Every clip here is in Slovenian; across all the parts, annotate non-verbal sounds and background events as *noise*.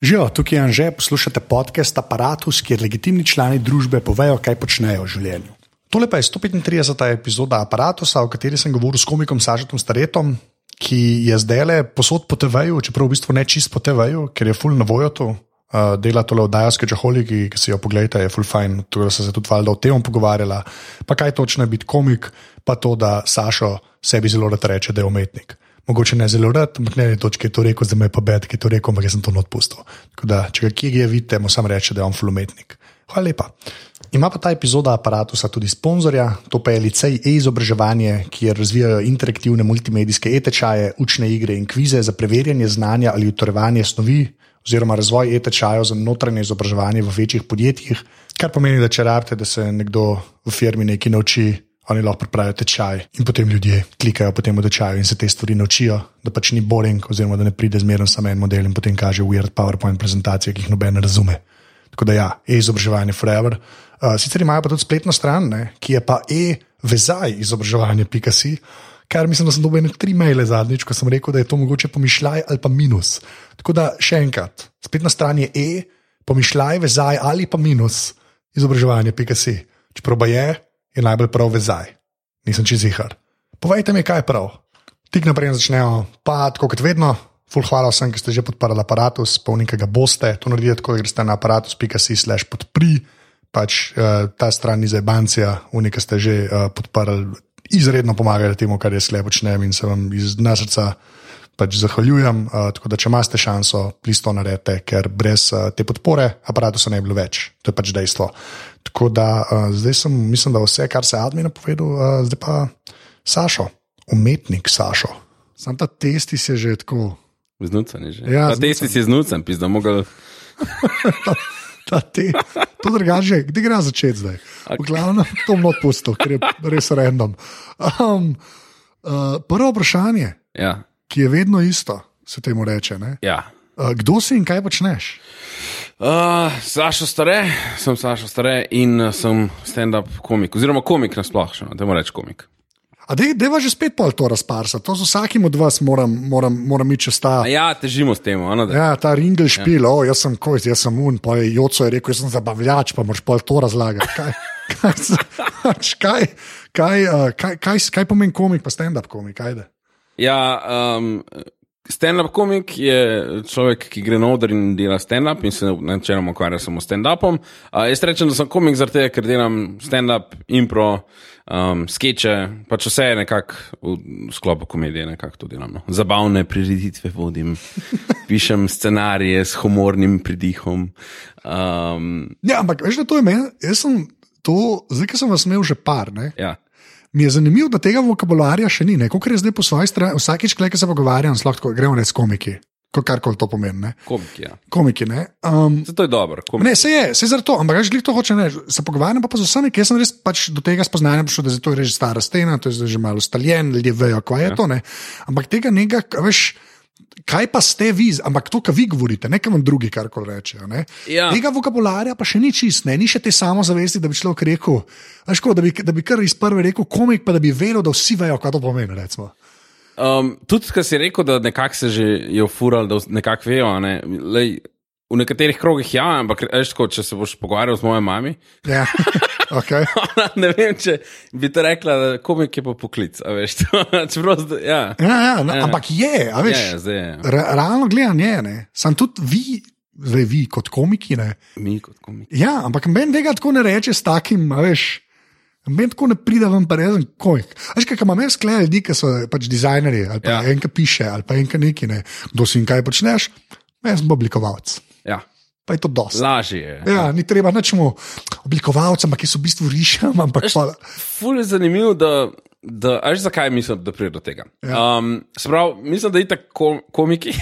Živijo, tukaj je Anže, poslušate podcast Apparatus, kjer legitimni člani družbe povejo, kaj počnejo v življenju. Tole pa je 135. epizoda Apparatusa, o kateri sem govoril s komikom Sažetom Staretom, ki je zdaj le posod po TV-ju, čeprav v bistvu ne čist po TV-ju, ker je full na vojotu. Uh, dela tole oddajo s Kečaholiki, ki si jo pogledate, je full fine, tudi da se tudi valjda o tem pogovarjala. Pa kaj točno je biti komik, pa to, da Sašo sebi zelo rad reče, da je umetnik. Mogoče ne zelo rad, ampak ne na točki je to rekel, zdaj me je pa bed, ki je to rekel, ampak jaz sem to odpustil. Da, če ga kje je vidite, mu sam reče, da je on full umetnik. Hvala lepa. Ima pa ta epizoda aparata tudi sponzorja, to pa je Licej e-izobraževanje, kjer razvijajo interaktivne multimedijske e-tečaje, učne igre in kvize za preverjanje znanja ali utrjevanje snovi, oziroma razvoj e-tečajev za notranje izobraževanje v večjih podjetjih, kar pomeni, da če rabite, da se nekdo v firmi nekaj nauči, oni lahko pripravijo tečaj in potem ljudje klikajo po tem tečaju in se te stvari naučijo, da pač ni boring, oziroma da ne pride zmerno samo en model in potem kaže weird PowerPoint prezentacije, ki jih noben ne razume. Tako da ja, e-izobraževanje forever. Uh, sicer imajo pa tudi spletno stran, ne, ki je pa e-vezaj izobraževanje.si. Kar mislim, da sem dobil tri maile zadnjič, ko sem rekel, da je to mogoče pomišljaj ali pa minus. Tako da še enkrat, spletna stran je e, pomišljaj, vezaj ali pa minus izobraževanje.si. Čeprav pa je, je najbolj prav vezaj. Nisem čez jihar. Povejte mi, kaj je prav. Tik naprej začnejo, pa tako kot vedno. Ful hvala vsem, ki ste že podprli aparatus, polnika ga boste. To naredite tako, da greste na aparatus.si slash podpri. Pač uh, ta stran ni za bancija, unika ste že uh, podprli izredno pomagali temu, kar jaz lepo počnem in se vam iz srca pač zahvaljujem. Uh, tako da, če imate šanso, plisto naredite, ker brez uh, te podpore aparata ne bi bilo več. To je pač dejstvo. Tako da, uh, zdaj sem, mislim, da vse, kar se Admin povedal, uh, zdaj pa Sašo, umetnik Sašo. Sam ta testi se že tako. Znucen je že. Ja, ta testi si znucen, pizda mogel. *laughs* Te, to drugače, kde gre začeti zdaj? V glavnem, to bom odpustil, ker je res random. Um, uh, prvo vprašanje, Ja. ki je vedno isto, se temu reče. ne? ja. Uh, kdo si in kaj počneš? Uh, Sašo stare, sem Sašo stare in uh, sem stand-up komik, oziroma komik nasplošno, da moram reči komik. A dej, deva že spet pol to razparsa, to z vsakim od vas moram, moram, moram iti čez ta. A ja, težimo s tem, ano, da. Ja, ta ringel špil, ja. oh, jaz sem koj, jaz sem un, pa je Joco je rekel, jaz sem zabavljač, pa moraš pol to razlagati. Kaj, *laughs* kaj, pač kaj, kaj, uh, kaj, kaj, kaj pomeni komik, pa stand-up komik, ajde. Ja, um, stand-up komik je človek, ki gre na oder in dela stand-up in se načeloma ukvarja samo s stand-upom. Uh, jaz rečem, da sem komik zaradi tega, ker delam stand-up, impro, um, skeče, pač vse je nekako v, sklopu komedije, nekako to delam. No. Zabavne prireditve vodim, *laughs* pišem scenarije s humornim pridihom. Um, Ja, ampak veš, da to je meni, jaz sem to, zdaj, ki sem vas imel že par, ne, ja. Mi je zanimivo, da tega vokabularja še ni. Kot je zdaj po svoji strani, vsakič, ko se pogovarjam, lahko gremo reči komiki, kot karkoli to pomeni. Ne. Komik, ja. Komiki, ne. Um, Zato je dobro. Komik. Ne, se je, se je zato, ampak veš, glih to hoče reči. Se pogovarjam pa, pa z vsemi, ki sem res pač do tega spoznanja prišel, da je to res stara stena, to je že malo staljen, ljudje vejo, kaj je ja. to. Ne? Ampak tega nekaj, veš. Kaj pa ste vi, ampak to, kar vi govorite, ne kam drugi karkoli rečejo. Ne? Ja. Tega vokabularja pa še ni čist, ne? ni še te samozavesti, da bi človek rekel, veš, ko, da, bi, da bi kar iz prve rekel komik, pa da bi vedel, da vsi vejo, kaj to pomeni. Recimo. Um, tudi, kar si rekel, da nekako se že je ufural, da nekako vejo. Ne? Lej, v nekaterih krogih ja, ampak tako, če se boš pogovarjal z mojo mami. Ja. *laughs* okay. Ona, ne vem, če bi ti rekla, komik je pa poklic. Veš, to, *laughs* zdaj- ja. Ja, ja, no, ja. Ampak je, veš, Ja, ja, zdaj je. Re, realno gledano je, ne. Sam tudi vi, zdaj vi kot komiki. Ne. Mi kot komik. Ja, ampak meni tega tako ne reče s takim, veš. Meni tako ne pride vam, pa rezen komik. Veš, kaj imam jaz skleje ljudi, ki so pač dizajnerji, ali pa ja. Ja. en, ki piše, ali pa en, ki neki ne. Kdo si in kaj počneš? Jaz sem oblikovalec. Ja. Pa je to dosti. Lažje je. Ja, ni treba načemu oblikovalcem, ki so v bistvu rišem, *laughs* ampak pa, Ful je zanimivo, da, da veš, zakaj mislim, da pride do tega. Ja. Um, Sprav, mislim, da je tako komiki. *laughs*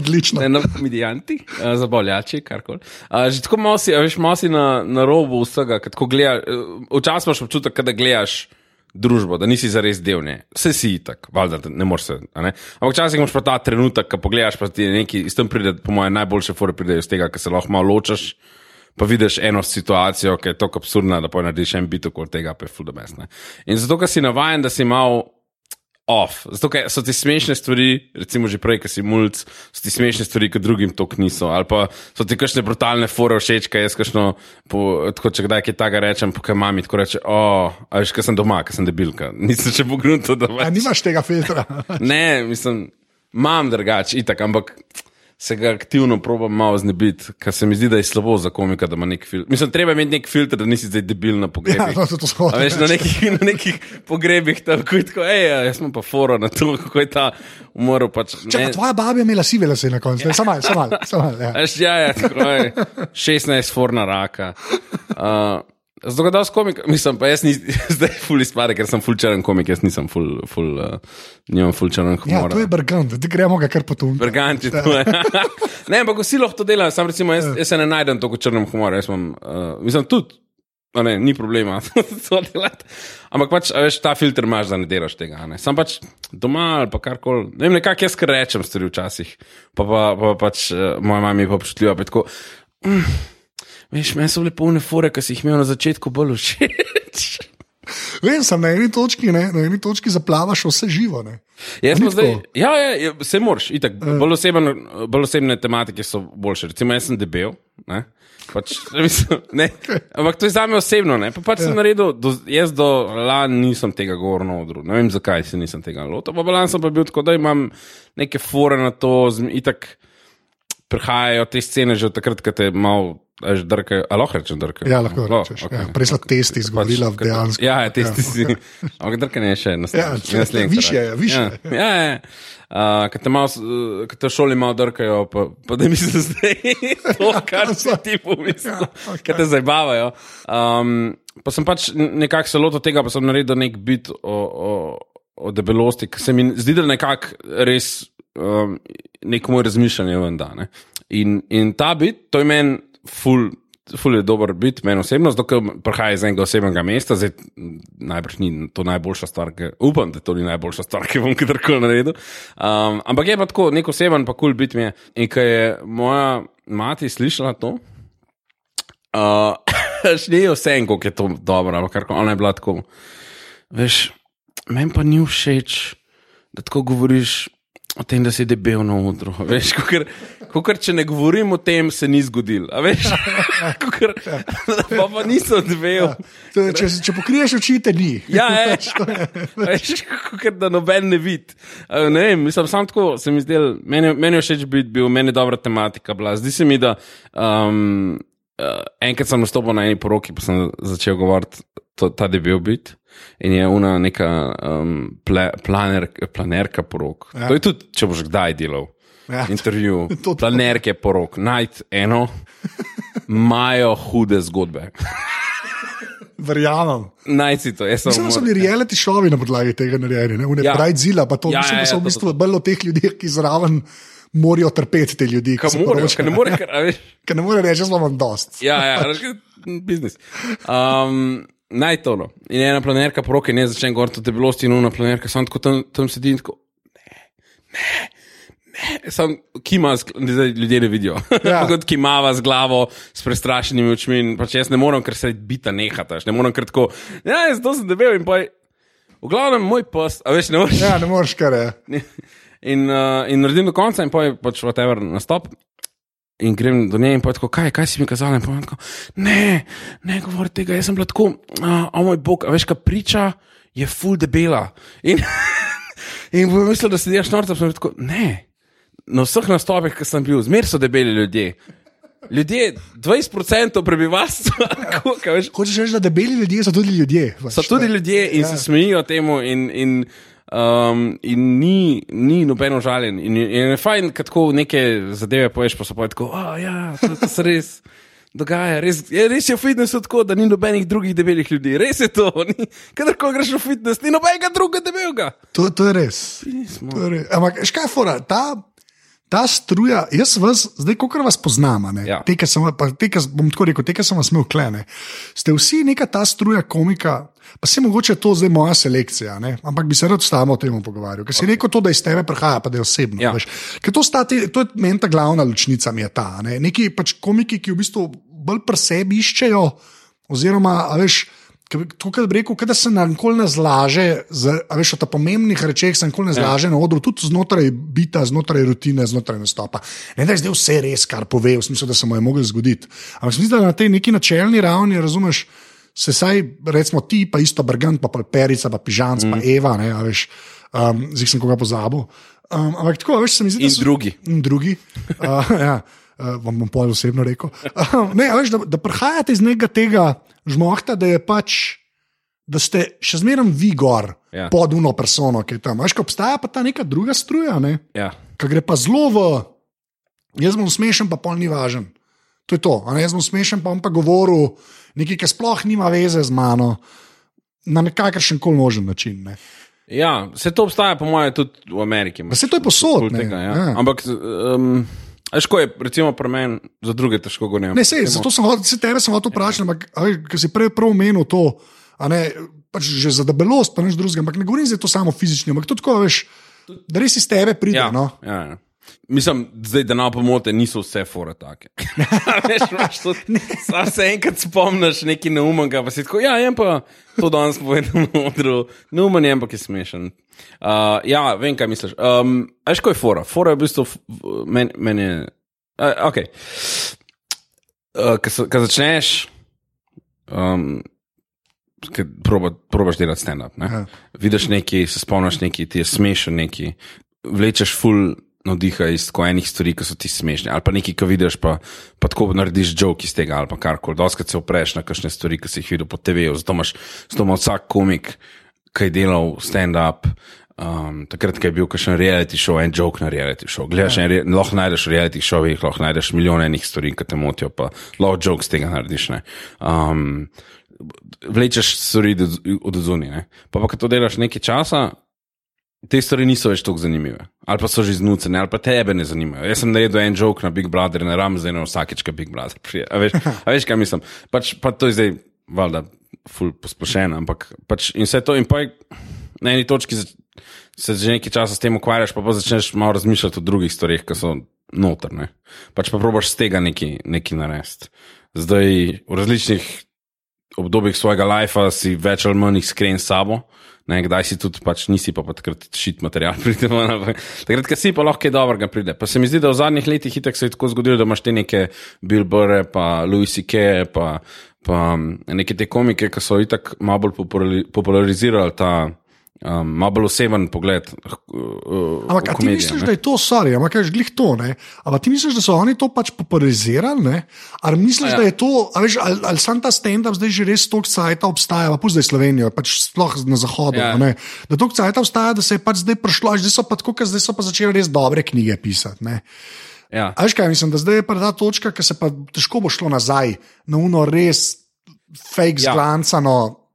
odlično. ne na komedijanti, uh, zabavljači, karkoli. Uh, že tako malo si, veš, malo si na, na robu vsega, ko gledaš, uh, včasih imaš občutek, da gledaš družbo, da nisi zares del nje. Vse si tak, valjda, da ne moreš se. Ne? Ampak včasih imaš pa ta trenutek, ko pogledaš, pa ti neki, iz tem pride, po mojem, najboljše fore pridejo iz tega, ker se lahko malo ločaš. Pa vidiš eno situacijo, ki je tako absurdna, da pa narediš en bit okoli tega, pa je fuldo mesne. In zato, ker si navaden, da si mal off. Zato so ti smešne stvari, recimo že prej, ki si mulj, so ti smešne stvari, ki drugim to niso. Ali pa so ti kakšne brutalne fore všeč, kaj jaz kakšno, po, tako, če kdaj kaj takega rečem, pokaj mami tako reče, o, oh, veš, ker sem doma, ker sem debilka. *laughs* Nisem še pogledal, da A nimaš tega filtra? Ne, mislim, imam drugače, itak, ampak se ga aktivno probam malo znebiti, ker se mi zdi, da je slabo za komika, da ima nek filter. Mislim, treba imeti nek filter, da nisi zdaj debil na ja, pogrebih. no, to, A veš, na nekih, na nekih pogrebih tako je tako, hej, jaz sem pa foro na to, kako je ta umoril. Pač, Čakaj, ne- tvoja baba je imela sive lase na koncu, ja. malo. Samo malo ja. Veš, ja, ja, tako je. 16 forna raka. Uh, Zato, da sem komik, *laughs* mislim, pa jaz nisem, *laughs* zdaj ful izpade, ker sem ful črn komik, jaz nisem ful, ful, uh, nimam ful črn ja, humora. to je brgant, da gremo ga kar potum. Briganti, to je. ne, ampak vsi lahko to delajo, sam recimo, jaz, jaz se ne najdem tako črnem humoru, jaz imam, uh, mislim, tudi, a ne, ni problema *laughs* to delati. Ampak pač, veš, ta filter imaš, da ne delaš tega, ne. Sam pač doma ali pa karkoli, ne vem, nekako jaz kar rečem stvari včasih, pa, pa, pa pač uh, moja mama je pa občutljiva, pa je tako, mm, veš, meni so bile polne fore, ki si jih imel na začetku bolj všeč. *laughs* Vem, sem na eni točki, ne, na eni točki zaplavaš vse živo. Ne. Jaz sem zdaj, ja, ja, ja, se moraš, itak, bolj, oseben, bolj osebne tematike so boljše. Recimo, jaz sem debel. Ne? Pač, *laughs* mislim, ne, ampak to je za me osebno. Ne? Pa pač sem naredil, do, jaz do lani nisem tega govoril na odru. Ne vem, zakaj se nisem tega lotil. Pa lani sem pa bil tako, da imam neke fore na to, itak prihajajo te scene že takrat, ko te malo. Drkajo, ali lahko rečem drkajo? Ja, lahko rečeš. Ja, prej so testi izgovorila Pač, dejansko. Ja, ja testi si. *laughs* Ampak drkanje je še Ja, naslednji. če- naslednji višje korak. je, višje. Ja, ja, ja. Uh, Ker te, ko te v šoli malo drkajo, pa, pa da mi se zdaj *laughs* to, kar si ti pomislil, Ja, okej. ki te zabavajo. Um, pa sem pač nekako se lotil tega, pa sem naredil nek bit o, o, o debelosti, ki se mi zdi, da nekako res um, neko moje razmišljanje ven da. ne. In, in ta bit, to je meni ful. Ful je dober bit, meni osebno, zato prihaja iz enega osebnega mesta, zdaj najbrž ni to najboljša stvar, ki, upam, da to ni najboljša stvar, ki bom kadarkoli naredil. Um, ampak je pa tako, nek oseben, pa kul cool bit mi je. In ko je moja mati slišala to, uh, *coughs* še ni vse en, koliko je to dobro, kar ona je bila tako. Veš, meni pa ni všeč, da tako govoriš o tem, da si debel na udru. Veš, kakor, kakor če ne govorim o tem, se ni zgodil. Veš, *laughs* kakor, pa, pa nisem debel. To je, Če, če pokriješ oči, te ni. Ja, *laughs* je. Veš, kakor da noben ne vidi. Ne vem, mislim, sam tako se mi zdel, meni, meni je všeč biti bil, meni je dobra tematika bila. Zdi se mi, da um, uh, enkrat sem nastopil na eni poroki, pa sem začel govoriti, to, ta debel bit. In je una neka um, ple, planer, planerka porok. Ja. To je tudi, če boš kdaj delal. Ja. Ja. Intervju, *laughs* To- to- planerke porok, najti eno, imajo hude zgodbe. *laughs* Verjamem. Najci to, jaz sem. Mislim, da so bili reality šovi na podlagi tega narejeni, ne Ja. Pride zila, pa to Ja, mislim, ja, so ja, v to- bistvu bolj o teh ljudeh, ki zraven morajo trpeti te ljudi. ki Kaj se more, poročajo. kaj ne more, ker, a veš. *laughs* Ker ne more reči, da imam dost. Ja, ja, veš, kaj, biznis. Um, naj to. No. In ena planerka poroke, ne začne govoriti o debelosti, in ona planerka, sam tako tam, tam sedi in tako. Ne, ne, ne. Sam kima, zdaj ljudje ne vidijo. Ja. *laughs* Kot kimava z glavo, s prestrašenimi očmi. Pač jaz ne morem, ker se bita nehata, ne morem, ker tako. Ja, jaz to sem debel in pa. V glavnem moj post, a veš, ne moreš. Ja, ne moreš kar je. *laughs* In, uh, in naredim do konca, in pa je pač whatever nastop. In grem do nje in pa tako, kaj, kaj si mi kazal? In pa tako, ne, ne govori tega, jaz sem bila tako, uh, o moj bog, a veš, kaj priča, je full debela. In, *laughs* in bo mislil, da se delaš norca, pa sem tako, ne. Na vseh nastopih, ki sem bil, zmer so debeli ljudje. Ljudje, 20% prebivalstva, *laughs* kako, kaj veš, Hočeš reči, da debeli ljudje so tudi ljudje. pač. So tudi ljudje in ja. se smejijo temu, in, in, um, in ni, ni nobeno žaljen. In, in je fajn, kad tako neke zadeve poješ, pa so pa tako, oh, ja, to, to se res. Dogaja, res je, res je v fitnessu tako, da ni nobenih drugih debelih ljudi. Res je to. ni- Kadarkoli greš v fitness, ni nobenega drugega debelega. To, to je res. To je res. Ampak, veš kaj je fora? Ta, ta struja, jaz vas, zdaj, ko vas poznam, ne, Ja. te, ki sem, pa te, ki, bom tako rekel, te, ki sem vas imel klene, ste vsi neka ta struja komika. Pa se mogoče to zdaj moja selekcija, ne? ampak bi se rad s tamo o tem pogovarjal. Ker si rekel to, da iz tebe prihaja, pa da je osebno. Ja. Ker to, sta te, to je meni ta glavna ločnica, mi je ta. Ne? Neki pač komiki, ki v bistvu bolj pri sebi iščejo, oziroma, veš, To, kar bi rekel, da se nikoli ne zlaže, z, a veš, o ta pomembnih rečeh se nikoli ne zlaže ja. na odru, tudi znotraj bita, znotraj rutine, znotraj nastopa. Ne da je zdaj vse res, kar pove, v smislu, da se mu je moglo zgoditi. Ampak mislim, da na tej neki načelni ravni, razumeš, se saj, recimo ti, pa isto Brgant, pa Perica, pa Pižanc, mm. pa Eva, ne, veš, um, zdaj sem koga pozabil. Um, ampak tako, veš, se mi zdi, In drugi. In drugi. *laughs* Uh, ja. Uh, vam bom pol osebno rekel. Uh, *laughs* ne, veš, da, da prihajate iz nekega tega žmohta, da je pač, da ste še zmeraj vi gor Ja. pod uno persono, ki je tam. Veš, obstaja pa ta neka druga struja, ne? Ja. ki gre pa zelo v. Jaz bom smešen, pa pol ni važen. To je to. jaz bom smešen, pa bom pa govoril nekaj, kar sploh nima veze z mano, na nekakršen koli možen način. Ne. Ja, vse to obstaja, po mojem, tudi v Ameriki. Saj to je ne. Tega, ja. Ja. Ampak, um, veš, ko je, recimo, pri meni, za druge težko govorim. Ne, sej, zato sem hotel, se tebe sem hotel vprašati, ampak ker si prej prav omenil to, ne, pač že za debelost, pa nič drugega, ampak ne govorim zdaj to samo fizično, ampak tudi tako, veš, da res iz tebe pride. Ja, No. ja, ja. Mislim, zdaj, da na pomote niso vse fore take. *laughs* Veš, imaš tudi- Sam se enkrat spomniš nekaj neumnega, pa si tako, ja, jem pa to danes povedal na odru, neumen je, ampak je smešen. Uh, ja, vem, kaj misliš. Um, veš, ko je fora? Fora je v bistvu, meni men je, uh, ok. Uh, Ko začneš, um, Ker proba, probaš delati stand-up. ne. Ja. Vidiš nekaj, se spomniš nekaj, ti je smešen nekaj, vlečeš ful navdiha iz enih stvari, ki so ti smešne. Ali pa nekaj, ki vidiš, pa, pa tako narediš joke iz tega, ali pa karkoli. Doskrat se opreš na kakšne stvari, ki si jih videl po TV-ju. Zato imaš zato ima vsak komik, ki je delal stand-up. Um, takrat, ko je bil kakšen reality show, en joke na reality show. Gledaš, ja. re, lahko najdeš v reality showih, lahko najdeš milijon enih stvari, ki te motijo, pa lahko joke z tega narediš. ne. Um, vlečeš stvari od- zunaj. Pa, pa, ko to delaš nekaj časa, te stvari niso več tako zanimive. Ali pa so že znucene, ali pa tebe ne zanimajo. Jaz sem naredil en joke na Big Brother, ne ram zdaj na vsakeč, ko Big Brother prije. A veš, a veš kaj mislim? Pač, pa to je zdaj, valjda, ful posplošeno, ampak pač in vse to in pa je na eni točki se že nekaj časa s tem ukvarjaš, pa pa začneš malo razmišljati o drugih stvarih, ki so notrne. Pač pa probaš z tega nekaj, nekaj narediti. Zdaj v različnih obdobjih svojega lajfa si več ali manj iskren s sabo. Ne, kdaj si tudi, pač nisi pa, *laughs* takrat šit material, pride ven, ampak takrat, ko si pa lahko kaj dobrega pride. Pa se mi zdi, da v zadnjih letih itak se je tako zgodilo, da imaš te neke Bill Burre, pa Louis C.K., pa, pa mm, neke te komike, ki so itak malo bolj populari- popularizirali ta um, malo bolj oseben pogled. Uh, Ampak a ti misliš, da je to, sorry, ampak kaj žglih to, ne? Ampak ti misliš, da so oni to pač popularizirali, ne? Ali misliš, Ja. ja. da je to, a veš, ali, ali sam ta stand-up zdaj že res toliko cajta obstaja, pa zdaj Slovenijo, pač sploh na zahodu, Ja. ja. ne? Da toliko cajta obstaja, da se je pač zdaj prišlo, zdaj so pa tako, zdaj so pa začeli res dobre knjige pisati, ne? Ja. A veš kaj, mislim, da zdaj je pa ta točka, ki se pa težko bo šlo nazaj na uno res fake Ja.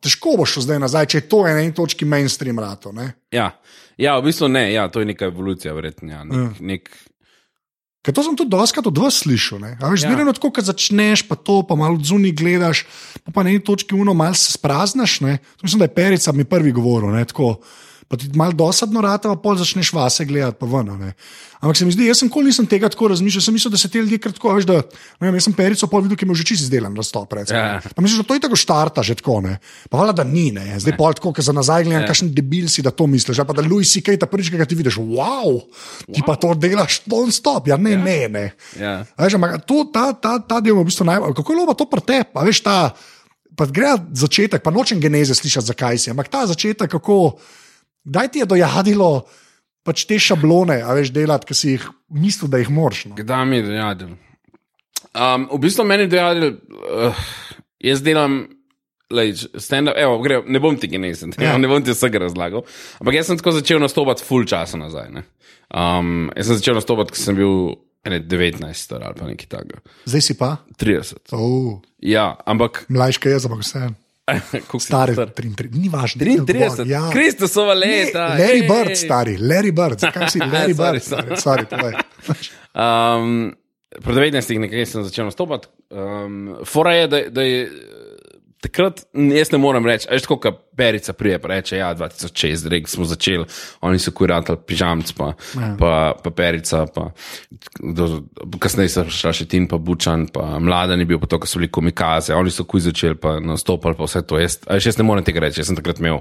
Težko bo šlo zdaj nazaj, če je to na eni točki mainstream rato. Ne? Ja. ja, v bistvu ne, ja, to je neka evolucija, verjetno. Ja, nek, nek, Ker to sem tudi doskrat od vas slišal. ne. A Veš, Ja. zmerno tako, ko začneš, pa to, pa malo zunaj gledaš, pa, pa na eni točki uno malo se spraznaš. Ne. To Mislim, da je Perica mi prvi govoril. Ne, tako. Pa ti malo dosadno rata, pa pol začneš vase gledati, pa ven. Ne. Ampak se mi zdi, jaz sem nikoli nisem tega tako razmišljal, sem mislil, da se te ljudje kratko, veš, da ne vem, jaz sem Perico pol videl, ki je imel že čist izdelan razstop. recimo, Ja. ne. Pa misliš, da to je tako štarta že tako, ne. Pa hvala, da ni, ne. Zdaj pol tako, ker za nazaj gledam, Ja. kakšen debil si, da to misliš. Pa da Louis C.K. ta prvič, ki ga ti vidiš, wow, ti pa to delaš non-stop, ja ne, ne, ne. ja. Veš, ampak to, ta, ta, ta del je v bistvu najbolj. Kako je loba to pretep? A veš, ta, pa gre začetek, pa nočem geneze slišati, zakaj si, ampak ta začetek, kako, kdaj ti je dojadilo pač te šablone, a veš, delati, ki si jih mislil, da jih moraš. No? Kdaj mi je dojadil? Um, v bistvu meni je dojadil, uh, jaz delam. Lej, stand up, evo, gre, ne bom ti genezen, *laughs* ja. Ne bom ti vsega razlagal. Ampak jaz sem tako začel nastopati full časa nazaj. ne. Um, jaz sem začel nastopati, ko sem bil ene 19 star ali pa nekaj takega. Zdaj si pa, 30. oh, Ja, ampak. mlajši jaz, ampak vse. *laughs* Star? 33, ni važno. 33, Ja. Kristusova Ne, leta. Larry ej. Bird, stari, Larry Bird, zakaj si *laughs* Larry Sorry, Bird? sorry. Stari, povej. Um, pri 19 nekaj sem začel nastopati. Um, fora je, da, da je takrat jaz ne morem reči, veš, tako kot Perica prije, pa reče, ja, 2006, rek smo začeli, oni so kuratali pižamc, pa, ja. pa, pa Perica, pa do, kasneje so šla še Tin, pa Bučan, pa Mladen je bil, pa to, ko so bili komikaze, oni so kuj začeli, pa nastopali, pa vse to. Jaz, jaz ne morem tega reči, jaz sem takrat imel.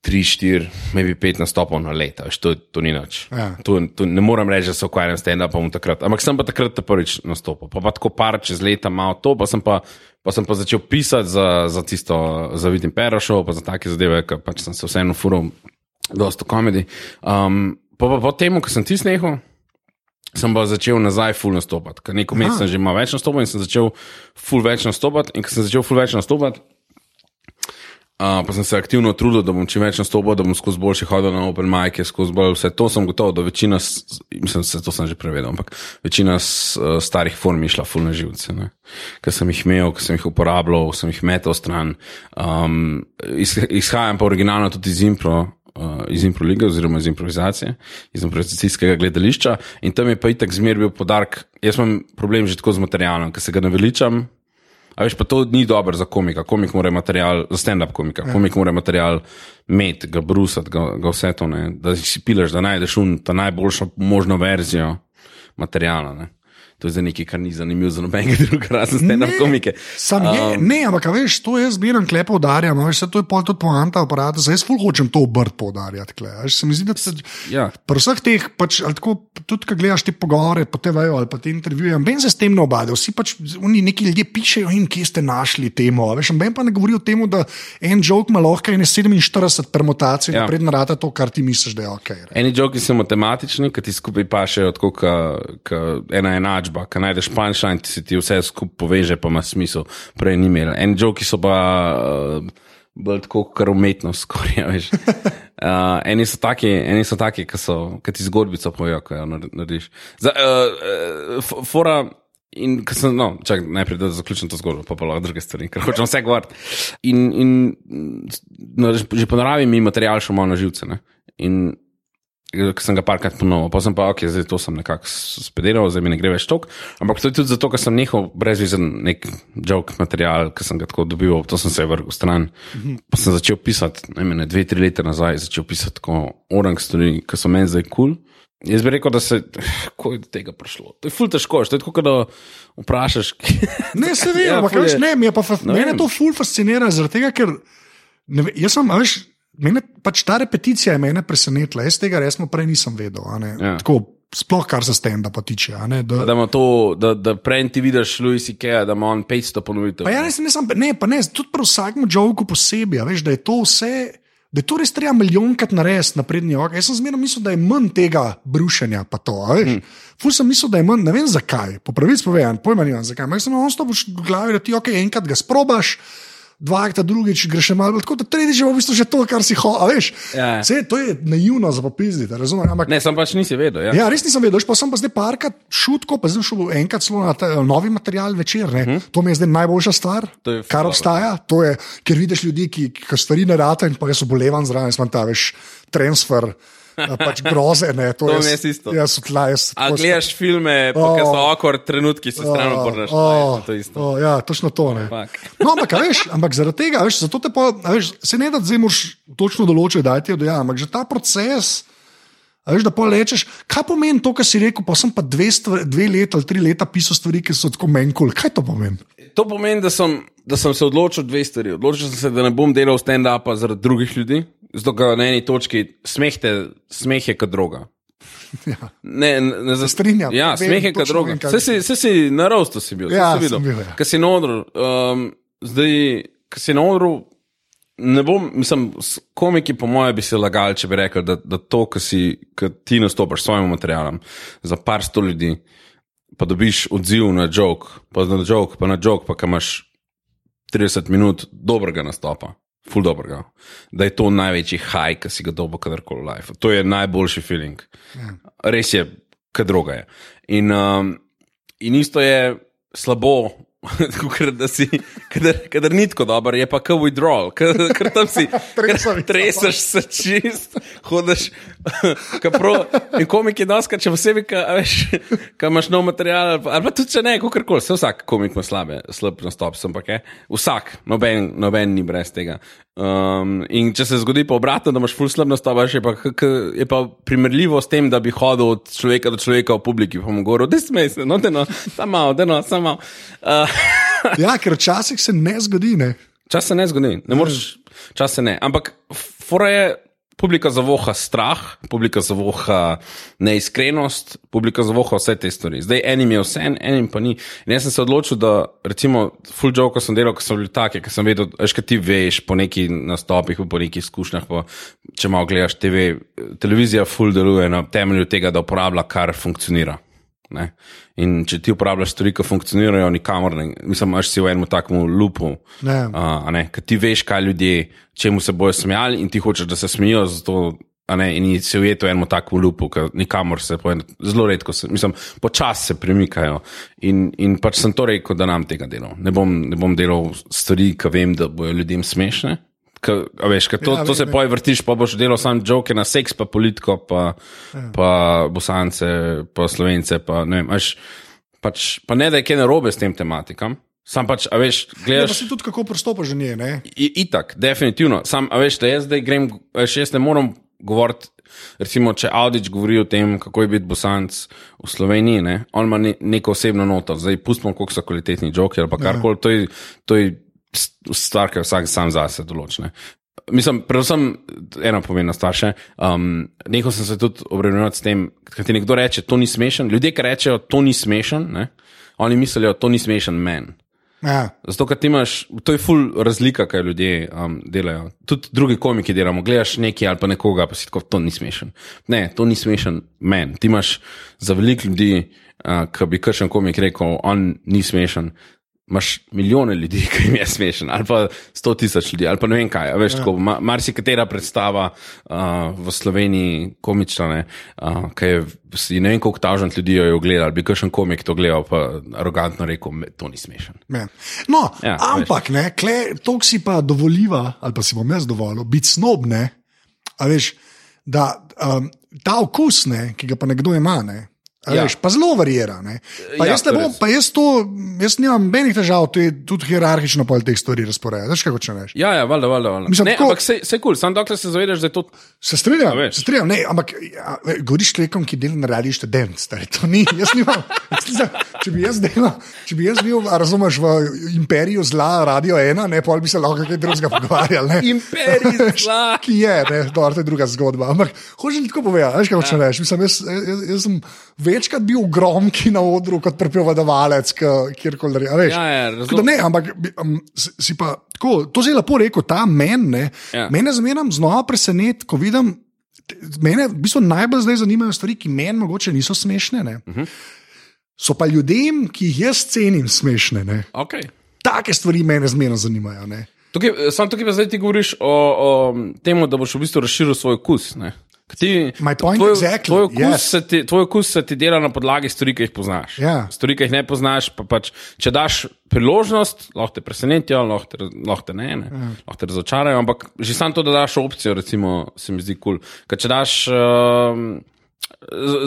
3, 4, maybe 5 nastopov na leto, veš, to, to ni nič. Ja. To, to ne morem reči, da se ukvarjam s stand-upom takrat. Ampak sem pa takrat ta prvič nastopil. Pa, pa tako par čez leta malo to, pa sem pa, pa, sem pa začel pisati za, za tisto, za Vidim Perošov, pa za take zadeve, ker pač sem se vseeno furil dosto komedi. Um, pa, pa po tem, ko sem ti snehal. Sem pa začel nazaj full nastopati, ker neko mesec sem že imel več nastopov in sem začel full več nastopati. In ko sem začel full več nastopati, Uh, pa sem se aktivno trudil, da bom čim več nastopil, da bom skozi boljše hodil na Open Mic, skozi bolj vse to sem gotov, da večina, mislim, se to sem že prevedel, ampak večina s, uh, starih form je šla full na živce. ne. Ker sem jih imel, ker sem jih uporabljal, sem jih metal stran. Um, iz, izhajam pa originalno tudi iz impro. Uh, iz impro lige oziroma iz improvizacije, iz improvizacijskega gledališča in tam je pa itak zmer bil podarek. Jaz imam problem že tako z materialom, ker se ga naveličam, A veš, pa to ni dobro za komika. Komik mora material, za stand-up komika. Ja. Komik mora material imeti, ga brusati, ga, ga vse to, ne. da si pileš, da najdeš un, ta najboljšo možno verzijo materiala. Ne. To je za nekaj, kar ni zanimivo za nobenega *laughs* drugega, razen stand-up komike. Sam je, Um, ne, ampak veš, to jaz zbiram klepo udarjam, veš, to je pol tudi poanta aparata, zdaj jaz ful hočem to obrt poudarjati. Se mi zdi, da se, Ja. pri vseh teh, pač, tako, tudi ko gledaš te pogovore po TV-ju ali pa te intervjuje, ben se s tem ne obade, vsi pač, oni neki ljudje pišejo in kje ste našli temo, veš, ben pa ne govori o tem, da en jok ima lahko ene 47 permutacij, Ja. napredno rata to, kar ti misliš, da je ok. re. Eni joki so matematični, ki ti skupaj pašejo, tako kot ena enačba, ki najdeš punčline, ti se ti vse skupaj poveže, pa ima smisel. Prej ni imel. Eni joki so pa uh, bolj tako, kar umetnost skoraj. *laughs* veš. Uh, eni so taki, eni so taki, ki so, ki ti zgodbico povejo, ko jo nar- narediš. Za, uh, uh, fora. In ko sem, no, čak, najprej da zaključim to zgodbo, pa pa lahko druge stvari, ker hočem vse govoriti. In, in no, že po naravi mi material še malo na živce. Ne? In ki sem ga parkrat ponovil, pa sem pa, ok, zdaj to sem nekako spediral, zdaj mi ne gre več tok. Ampak to je tudi zato, ker sem nehal brezvizen nek joke material, ki sem ga tako dobival, to sem se vrgel stran. Pa sem začel pisati, ne vem, dve, tri leta nazaj, začel pisati tako orang stvari, ki so meni zdaj kul. Cool. Jaz bi rekel, da se, *sighs* kako je do tega prišlo. To je ful težko, to je tako, da vprašaš. *laughs* Ne, se ve, Ja, ampak ful veš, je- ne, mi je pa, Ne mene vem. to ful fascinira, zaradi tega, ker ne, jaz sem, veš, mene, pač ta repeticija je mene presenetila, jaz tega resno prej nisem vedel. Ja. Tako, sploh kar se stenda pa tiče. ne, da- Da, to, da, da prej ti vidiš Louis C.K., da ima on 500 ponovitev. Pa ja, ne, ne, ne, ne, pa ne, tudi pri vsakem joku posebej, veš, da je to vse. Da je to res treba milijonkrat narediti na prednji ok. Jaz sem zmerno mislil, da je manj tega brušenja. Pa to. Hmm. Ful sem mislil, da je manj, ne vem zakaj. Po pravici povedan, pojma nimam zakaj. Ampak sem enostavno v glavi, da ti ok, enkrat ga sprobaš. Dvakrat, drugič greš še malo, bolj tako da tretjič je v bistvu že to, kar si hočeš. Ja. Vse to je naivno za popizditi, razumeš? Ampak Ne, sem pač nisi vedel. Ja. Ja, res nisem vedel, veš, pa sem pa zdaj parkrat šutko, pa zdaj šel enkrat celo na ta, novi material večer. Hmm. To mi je zdaj najboljša stvar, kar obstaja. To je, ker vidiš ljudi, ki, ki stvari ne rata in pa jaz obolevam zraven, sem ta veš transfer. Eh, Pač groze, ne, to, To jaz, je isto. Jaz, tla, jaz, A gledaš filme, Oh. ki so okor trenutki, se stran obrneš. Oh, To je isto. oh, ja, točno to. Ne. Fuck. No, ampak, veš, ampak zaradi tega, veš, zato te pa, veš, se ne da zdaj moraš točno določiti, da ti je dojam, ampak že ta proces. A veš, da pa rečeš, kaj pomeni to, kar si rekel, pa sem pa dve, stvari, dve leta ali tri leta pisal stvari, ki so tako menkoli. Kaj to pomeni? To pomeni, da sem, da sem se odločil dve stvari. Odločil sem se, da ne bom delal stand-upa zaradi drugih ljudi, zato ker na eni točki smeh, te, smeh je kot droga. *laughs* Ja. Ne, ne, ne za strinjam. Ja, smeh je kot droga. kaj Vse si, vse si na rostu si bil, Ja, si videl. bil, ja. Ker si na odru. Um, zdaj, ker si na odru. Ne bom, mislim, komiki, po mojem, bi se lagali, če bi rekel, da, da to, kar ti nastopaš s svojim materialom za par sto ljudi, pa dobiš odziv na jok, pa na jok, pa na jok, pa kam imaš 30 minut dobrega nastopa, full dobrega. Da je to največji haj, ki si ga dobo kadarkoli v life. To je najboljši feeling. Res je, kaj druga je. In, um, in isto je slabo, *laughs* kot da si, kadar, kadar ni tako dober, je pa kot withdrawal, ker tam si *laughs* treseš se čist, hodiš. *laughs* prav- In komik je doska, če posebej, ka, veš, ka imaš nov material, ali pa, pa tudi če ne, kakorkoli, se vsak komik ima slabe, slab nastop, ampak je. Vsak, noben, noben ni brez tega. Um, in če se zgodi pa obratno, da imaš full slab nastop, je pa, k- k- je pa primerljivo s tem, da bi hodil od človeka do človeka v publiki, pa mu govoril, da smej se, no, deno, samo malo, deno, samo malo. Uh, *laughs* Ja, ker včasih se ne zgodi. Ne? Čas se ne zgodi, ne moreš, čas se ne. Ampak fora je, publika zavoha strah, publika zavoha neiskrenost, publika zavoha vse te stvari. Zdaj enim je vse, enim pa ni. In jaz sem se odločil, da recimo full joke, ko sem delal, ko so bili take, ker sem vedel, kaj ti veš po nekih nastopih, po nekih izkušnjah, pa, če malo gledaš TV, televizija full deluje na temelju tega, da uporablja, kar funkcionira. Ne? In če ti uporabljaš stvari, ki funkcionirajo, nikamor ne, mislim, imaš si v enem takem lupu. Uh, ker ti veš, kaj ljudje, čemu se bojo smejali, in ti hočeš, da se smejijo, zato, ne, in si ujet v enem takem lupu, ker nikamor se, po en- zelo redko se, mislim, počasi se premikajo. In, in pač sem to rekel, da nam tega delal. Ne bom, ne bom delal stvari, ki vem, da bojo ljudem smešne. Ka, a veš, ka to, Ja, ja, to se poje vrtiš, pa boš delal sam joke na seks, pa politiko, pa, ja. pa bosance, pa slovence. Pa, ne, vem, až, pač, pa ne, da je kaj narobe s tem tematikam. Sam pač, a veš, Ja, pa gledaš. si tudi kako prostopaš že nje. Ne? I- Itak, definitivno. Sam, a veš, da jaz zdaj grem, veš, jaz ne morem govoriti. Recimo, če Audič govori o tem, kako je biti bosanc v Sloveniji, ne? on ima ne, neko osebno noto, zdaj pustimo, koliko so kvalitetni joki ali pa karkoli, to je, to je stvar, ki jo vsak sam zase določne. Mislim, predvsem ena pomembna stvar še. Um, Nehal sem se tudi obremenjevati s tem, kaj ti nekdo reče, to ni smešen. Ljudje, ki rečejo, to ni smešen, ne? oni mislijo, to ni smešen men. Ja. Zato, ker ti imaš, to je ful razlika, kaj ljudje um, delajo. Tudi drugi komiki delamo, gledaš nekaj ali pa nekoga, pa si tako, to ni smešen. Ne, to ni smešen men. Ti imaš za veliko ljudi, uh, ki bi kršen komik rekel, on ni smešen. Imaš milijone ljudi, ki jim je smešen, ali pa sto tisoč ljudi, ali pa ne vem kaj. a Veš, ja. ma, marsikatera predstava uh, v Sloveniji, komična, ne, uh, ki je, ne vem, koliko tažant ljudi jo je ogledal, bi kakšen komik to gledal, pa arogantno rekel, "Me- to ni smešen. Ja. No, ja, ampak, ne, kle, to si pa dovoliva, ali pa si bom jaz dovolil, biti snobne. A veš, da um, ta okus, ne, ki ga pa nekdo ima, ne, Ja. veš, pa zelo varira. Ne. Pa, Ja, jaz bom, pa jaz to, jaz nimam nobenih težav, to je tudi hierarhično pol teh stvari razporejati. Veš, kako če neš. Ja, ja, valjda, valjda. valjda. Mislim, Ne, tako- ampak se kul, cool, samo dokler se zavedaš, da je to. Se strinjam, se strinjam, ne, ampak ja, govoriš človekom, ki dela na radiju študent, stari, to ni, jaz nimam. *laughs* Če bi jaz delal, če bi jaz bil, razumeš, v imperiju zla, radio ena, ne, pol bi se lahko kaj drugega pogovarjali. ne. Imperij *laughs* zla. Ki je, ne, dobro, to je druga zgodba. Ampak hočem ti tako povedati, veš, hočeš ja. reči. Mislim, jaz, jaz, jaz sem večkrat bil gromki na odru kot prepovedovalec, kjerkoli. Veš, Ja, ja, Tako razumem. da ne, ampak um, si pa tako, to zelo lepo rekel, ta men, ne, Ja. mene zmeraj znova preseneti, ko vidim. Mene v bistvu najbolj zdaj zanimajo stvari, ki meni mogoče niso smešne. Ne? Mhm. So pa ljudem, ki jih jaz cenim, smešne. Ne? Okay. Take stvari mene zmeraj zanimajo. Ne? Tukaj, sam tukaj pa zdaj ti govoriš o, o tem, da boš v bistvu razširil svoj okus. Ti, My point tvoj, exactly, tvoj, okus yes. se ti, tvoj okus se ti dela na podlagi stvari, ki jih poznaš. Ja. Stvari, ki jih ne poznaš, pa pač, če daš priložnost, lahko te presenetijo, lahko te, lahko te ne, ne ja. lahko te razočarajo, ampak že samo to, da daš opcijo, recimo, se mi zdi kul. Cool. Ker če daš. Um,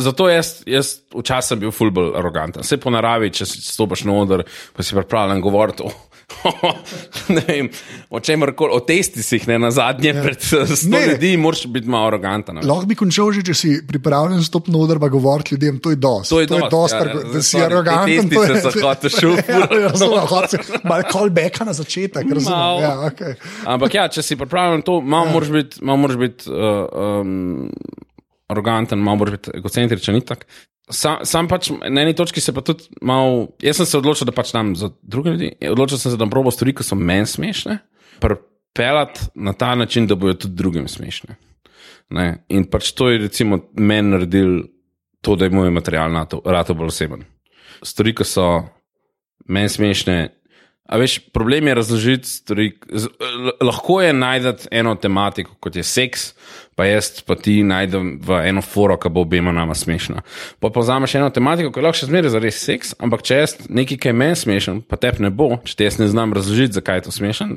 Zato jaz, jaz včasih bil ful bolj aroganten. Vse po naravi, če si stopiš na oder, pa si pripravljen govoriti o, ne *laughs* vem, o čemer koli, o testisih, ne na zadnje, ja. pred eh, sto Ne. ljudi, moraš biti malo aroganten. Lahko bi končal že, če si pripravljen stopiti na oder, pa govoriti ljudem, to je dosti. To je dosti, dosti ja, ja, da si sorry, aroganten. to je- testice so hotel šel. *laughs* Ja, si Malo callbacka na začetek, razumem. Ja, okay. Ampak ja, če si pripravljen to, malo moraš biti, malo moraš biti uh, um, aroganten, malo biti egocentričen. itak. Sam, sam pač na eni točki se pa tudi malo. Jaz sem se odločil, da pač dam za druge ljudi. Odločil sem se, da bom probo stvari, ki so meni smešne, prepeljati na ta način, da bojo tudi drugim smešne. Ne? In pač to je recimo meni naredil to, da je moj material rado bolj oseben. Stvari, ki so meni smešne, A veš, problem je razložiti stvari. Lahko je najti eno tematiko, kot je seks, pa jaz pa ti najdem v eno foro, ki bo obema nama smešna. Pa pa vzameš eno tematiko, ki je lahko še zmeraj za res seks, ampak če jaz nekaj, ki je meni smešen, pa tep ne bo, če ti jaz ne znam razložiti, zakaj je to smešen,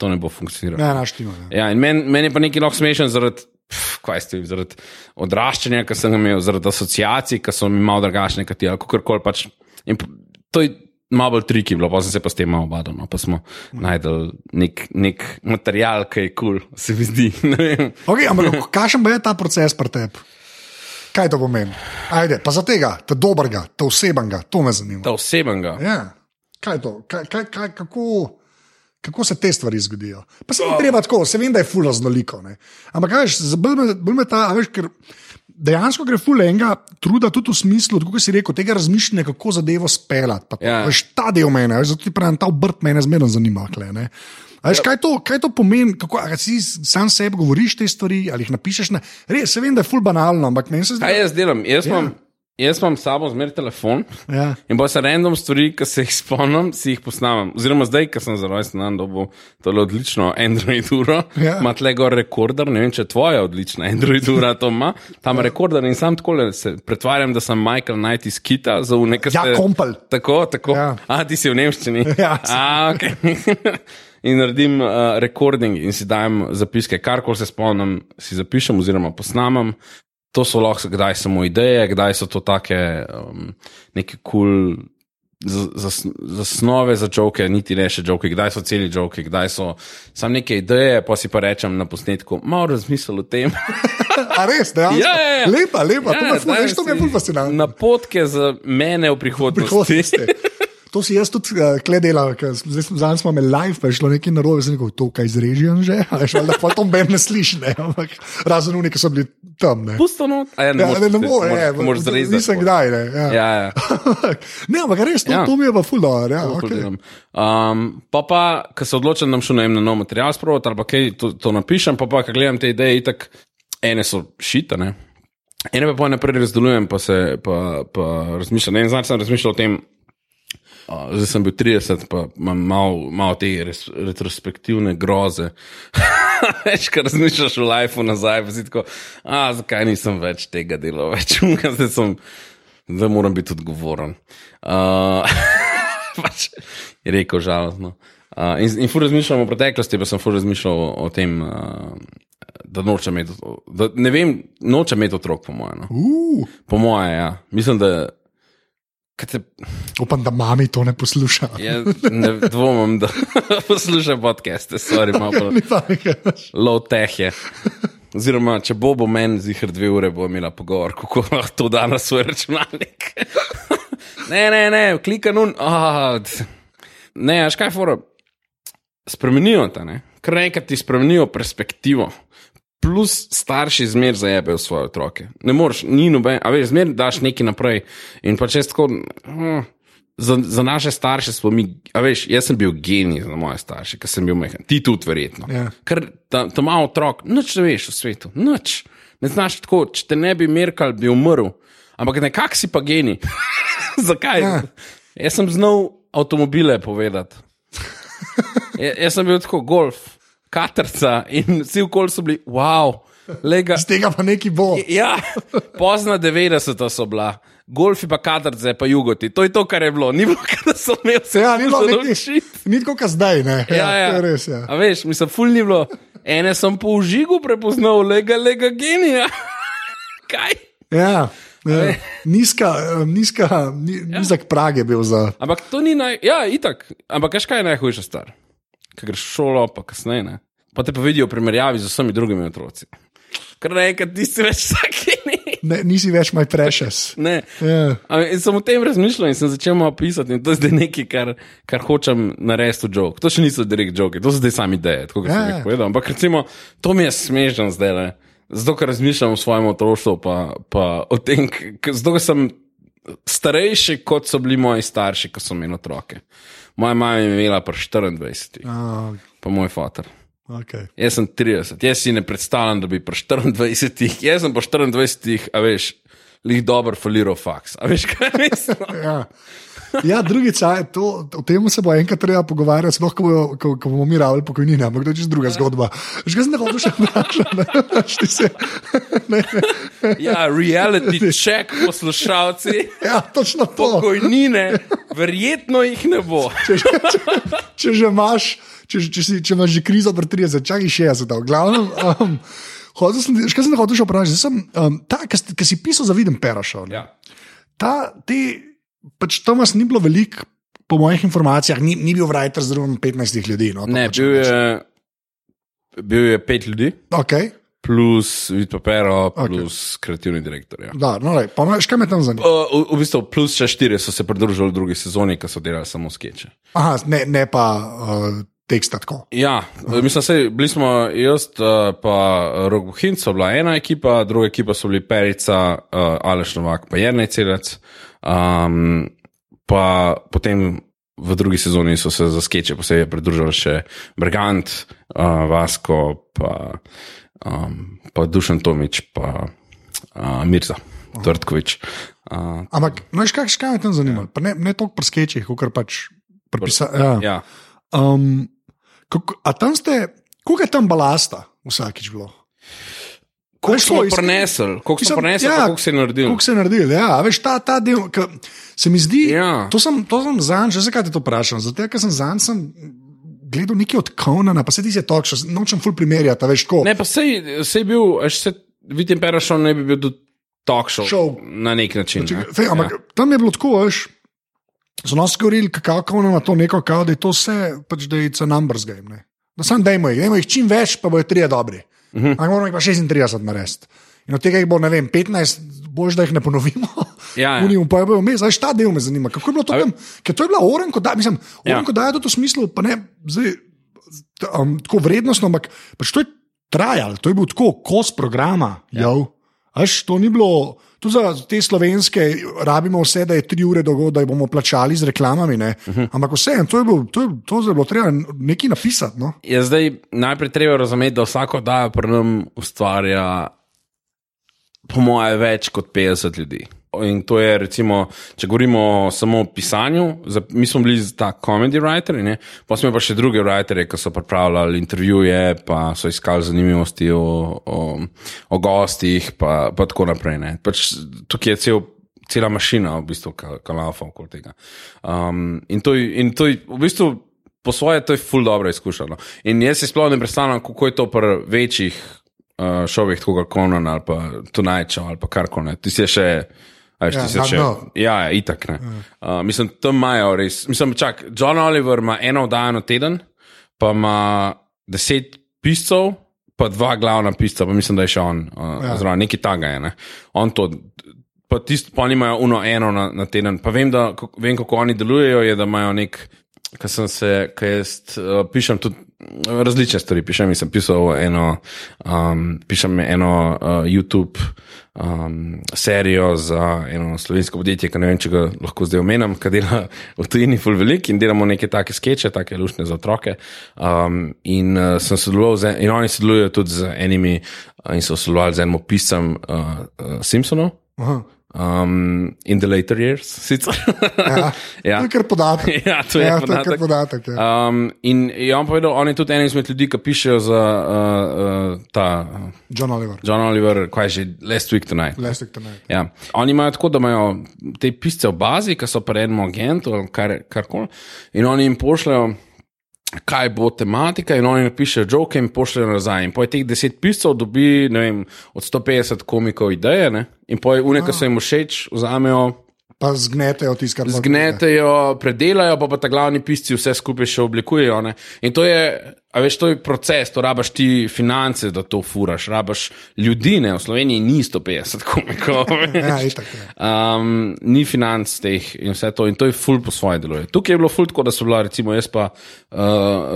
to ne bo funkcioniralo. Ne, naš tim. Ja, in meni men je pa nekaj lahko smešen zaradi. pf, Kaj ste, vi, zaradi odraščanja, ki sem ga imel, zaradi asociacij, ki so mi malo drugačne, kot ti, ali kako koli pač. In to je malo bolj triki bilo, pa sem se pa s tem malo badal. No, pa smo najdel nek, nek material, ki je kul, cool, se mi zdi. *laughs* Okay, ampak kakšen je ta proces pri tebi? Kaj to pomeni? Ajde, pa za tega, ta dobrega, ta osebnega, to me zanima. Ta osebnega. Ja. Kaj je to? Kaj, kaj, kaj, kako, kako se te stvari zgodijo? Pa se ni treba tako, se vem, da je fulno znoliko. Ne? Ampak veš, bolj me, bolj me ta, veš, ker dejansko gre fulno enega truda tudi v smislu, kot si rekel, tega razmišljanja, kako zadevo speljati. Pa Ja. Veš, ta del mene, veš, zato ti pravim, ta obrt mene zmerno zanima. Kle, ne? A Veš, kaj, to, kaj to pomeni, kako si sam sebi govoriš te stvari ali jih napišeš? Na, res, se vem, da je ful banalno, ampak meni se zdi, Kaj jaz delam? Jaz Ja. imam, jaz imam s sabo zmer telefon. Ja. In pa se random stvari, ki se jih spomnim, si jih posnamem. Oziroma, zdaj, ko sem za rojsten dan dobil tole odlično Android uro, Ja. ima tle gor rekorder. Ne vem, če tvoja odlična Android ura to ima, tam rekorder in sam tako se pretvarjam, da sem Michael Knight iz Kita za nekaj Ja, kompel. Tako, tako. Ja. A ti si v Nemščini. *laughs* Ja, sem. A, okay. *laughs* In naredim uh, recording in si dajem zapiske, kar koli se spomnim, si zapišem oziroma posnamem. To so lahko kdaj samo ideje, kdaj so to take um, neke kul. Cool zas- Zasnove za žoke, niti ne še žoke, kdaj so celi žoke, kdaj so samo neke ideje, pa si pa rečem na posnetku, malo razmisel o tem. *laughs* A res, dejansko. Ja, ja, ja. Lepa, lepa, to me ful, dajem veš, to me je fascinantno. Napotke za mene v prihodnosti. prihodnosti. *laughs* To si jaz tudi uh, kle sem- zdaj smo zadnjič smo imeli live, pa je šlo nekaj narobe, sem rekel, to kaj zrežijo že, *laughs* ali da pa to ben ne sliši, ne, *laughs* ampak razen oni, ki so bili tam, ne. Pusto not, a ja, ne Ja, moreš ne, ne more, ne, moraš zrezati. nisem kdaj, ne. Ja. Ja, ja. *laughs* ne, ampak res, to, Ja. to mi je pa ful dobro, ja, Ful okay. delam. Um, pa pa, ko se odločim, da bom šel na en nov material sproti ali pa kaj to, to napišem, pa pa, ko gledam te ideje, itak ene so šitane. Ene pa pa naprej razdelujem, pa se pa, pa razmišljam. Ne, Zdaj sem razmišljal o tem, uh, zdaj sem bil 30, pa imam malo mal te res, retrospektivne groze. *laughs* Več, kar razmišljaš v lifeu nazaj, pa si tako, a zakaj nisem več tega delal, več *laughs* umka, zdaj sem, zdaj moram biti odgovoren. Uh, *laughs* pač je rekel žalostno. Uh, in in fur razmišljam o preteklosti, pa sem fur razmišljal o, o tem, uh, da nočem imeti, da, ne vem, nočem imeti otrok, po mojem. No. Uh, Po mojem, ja. Mislim, da. Te, upam, da mami to ne posluša. ja, ne dvomim, da *laughs* poslušaj podcaste, stvari malo bolj *laughs* low tech je. Oziroma, če bo bo meni zihar dve ure, bo imela pogovor, kako lahko to da na svoj računalnik. *laughs* ne, ne, ne, klika nun. Oh, ne, až kaj fora. Spremenijo te, ne? kar enkrat ti spremenijo perspektivo. Plus starši zmer zajebejo svoje otroke. Ne moreš, ni noben, a veš, zmer daš nekaj naprej. In pa če tako. hm, Za, za naše starše smo mi, a veš, jaz sem bil genij za moje starše, ker sem bil mehen, ti tudi verjetno. Ja. Ker ta, ta malo otrok, noč ne veš v svetu, noč. Ne znaš tako, če te ne bi merkal, bi umrl. Ampak nekako si pa genij. *laughs* Zakaj? Ja. Jaz sem znal avtomobile povedati. *laughs* Ja, jaz sem bil tako golf, katerca in vsi okoli so bili, wow, lega. Z tega pa neki bo. Ja, pozna 90 so bila. Golfi pa katerce, pa jugoti. To je to, kar je bilo. Ni bilo, da so imeli vse. Ja, ni bilo naučiti. Ni tako, kot zdaj, ne. Ja, ja. to je res. Ja. A veš, mislim, ful ni bilo. Ene sem po užigu prepoznal, lega, lega genija. *laughs* Kaj? Ja. Ja. Nizka, nizka, ni, Ja. prag je bil za. Ampak to ni naj. Ja, itak. Ampak kaj je najhujše star? Ker greš v šolo, pa kasneje. Ne? Pa te pa vidijo v primerjavi z vsemi drugimi otroci. Ker naenkrat ti si več taki. Ne, nisi več moj precious. *laughs* Ne. Ja. A, In sem o tem razmišljal in sem začel malo pisati. In to je zdaj nekaj, kar, kar hočem narediti v joke. To še niso direkt joke, to so zdaj sami ideje, kot Ja, sem ja. jih povedal. Ampak recimo, to mi je smešno zdaj. Le. Zato, ker razmišljam o svojem otroštvu, pa, pa o tem, zato, ker sem starejši, kot so bili moji starši, ko so imeli otroke. Moja mama je imela pa 24, A, pa moj fotor. okay. Jaz sem 30, jaz si ne predstavljam, da bi pri 24, jaz sem po 24, a veš, lih dobro faliral faks. A veš, kaj mislim? ja. *laughs* Ja, drugič, to, o tem se bo enkrat treba pogovarjati, sploh ko, bojo- ko, ko bomo mi rabili pokojnine, ampak to je čisto druga zgodba. Že sem hotel še *laughs* *laughs* ne. Ja, reality check, poslušalci. Ja, točno to. Pokojnine, verjetno jih ne bo. Če, če, če, že imaš, če, če, si, če imaš že krizo pri 30, čakaj 60, v glavnem. Um, hotel sem, še kaj sem hotel še vprašati? Zdaj Sem, um, ta, ki si pisal za Viden Perašov. Ja. Ta, te, pač tam vas ni bilo veliko, po mojih informacijah, ni, ni bil writer z drugim 15 ljudi. No, Ne, pač bil je, bil je pet ljudi, Okay. plus vid papero, plus okay. kreativni direktor. Ja. Da, no, lej, pa še kaj me tam zanima? Uh, v, v bistvu plus še štiri so se pridružili v drugi sezoni, ki so delali samo skeče. Aha, ne, ne pa uh, teksta tako. Ja, mislim, da bili smo jaz, pa Rok Bohinc, so bila ena ekipa, druga ekipa so bili Perica, uh, Aleš Novak, pa Jrnej Celec. Um, pa potem v drugi sezoni so se za skeče posebej pridružili še Brigant, uh, Vasko, pa, um, pa Dušan Tomič, pa uh, Mirza Tvrtkovič. Uh, Ampak, veš, kaj, kaj me tam zanima? Pa Ne, ne toliko pri skečih, kot pač pripisa. Ja. ja. Um, kako, a tam ste, koliko je tam balasta vsakič bilo? Veš, smo prenesli, Mislim, smo prenesli, ja, ja, koliko se je naredil. Kako se je naredil? Ja, veš, ta, ta del, ki se mi zdi. Ja. To sem, to sem zanj, že zakaj te to vprašam. Zato, ker sem zanj sem gledal nekaj od Konana, pa se ti je to, še nočem ful primerjati, veš, ko. Ne, pa sej, sej bil, až se vidim, Perašov ne bi bil tudi talk show, Show. na nek način. Če, ne. fej, ampak ja. tam je bilo tako, veš. So nas govorili, kako na to neko, kao, da je to vse, pač, da je it's a numbers game. Ne? Da sam dajmo jih, dajmo jih čim več, pa bojo trije dobri. Uh -huh. Ampak moramo jih pa 36 narediti. In od tega jih bo, ne vem, 15, bož, da jih ne ponovimo. *laughs* Ja, ja. Unijum pa je bil vmes, zdaj ta del me zanima. Kako je bilo to tam? Ker to je bila orenko, da, mislim, Ja. orenko da je to v smislu, pa ne, zdaj, um, tako vrednostno, ampak pač to je trajalo, to je bil tako kos programa. Ja. Až to ni bilo. Tudi za te slovenske rabimo vse, da je tri ure dolgo, da jih bomo plačali z reklamami. Uh -huh. Ampak vseeno, to je bilo, to je, to je bilo treba nekaj napisati. No? Je zdaj najprej treba razumeti, da vsako dajo pri nam ustvarja, po mojem, več kot 50 ljudi. In to je, recimo, če govorimo samo o pisanju, za, mi smo bili ta comedy writeri, ne? pa smo pa še druge writeri, ki so pripravljali intervjuje, pa so iskali zanimivosti o, o, o gostih, pa, pa tako naprej. ne. Pač, tukaj je cel, cela mašina, v bistvu, ki laufa okoli tega. Um, in to, in to je v bistvu. Po svoje to je ful dobro izkušeno. In jaz si sploh ne predstavljam, kako je to pri večjih uh, šovih, tako kot Conan ali pa Tonight Show ali pa karkoli. Ti si še. A Veš, Ja, še, dno. ja, ja, itak ne. Uh, mislim, tam imajo res. Mislim, čak, John Oliver ima eno oddajo na teden, pa ima deset piscev, pa dva glavna pisca, pa mislim, da je še on, uh, Ja. ja. zraven neki taga je. Ne. On to. Pa tisto, pa oni imajo uno eno na, na teden. Pa vem, da, vem, kako oni delujejo, je, da imajo nek, kar sem se, kaj jaz uh, pišem tudi uh, različne stvari. Pišem, sem pisal eno, um, pišem eno uh, YouTube um, serijo za eno slovensko podjetje, ki ne vem, če ga lahko zdaj omenjam, ki dela v tujini full velik in delamo neke take skeče, take lušne za otroke. Um, in, uh, sem sodeloval z, in oni sodelujejo tudi z enimi uh, in so sodelovali z enim piscem uh, uh, Simpsonov. Aha. Um, in the later years, sicer. Ja. *laughs* ja. To je kar podatek. *laughs* Ja, to je ja, to je podatek. kar podatek ja. Um, in je on povedal, on je tudi eden izmed ljudi, ki pišejo za uh, uh, ta John Oliver, John Oliver, kaj že Last Week Tonight. Leslie Tonight. Ja. Oni imajo tako, da imajo te pisce v bazi, ki so pri enem agentu ali kar, karkoli, in oni jim pošljajo, kaj bo tematika, in oni napišejo joke in pošljajo nazaj. In po teh deset piscev dobi vem, od 150 komikov ideje, ne? in po une, ki so jim všeč, vzamejo. Pa zgnetejo tisto, kar Zgnetejo, predelajo, pa, pa ta glavni pisci vse skupaj še oblikujejo. Ne? In to je, a veš, to je proces, to rabaš ti finance, da to furaš, rabaš ljudi, ne v Sloveniji ni 150 komikov. *laughs* Ja, itak. Um, ni financ teh in vse to, in to je ful po svoje deluje. Tukaj je bilo ful tako, da so bila, recimo, jaz pa uh,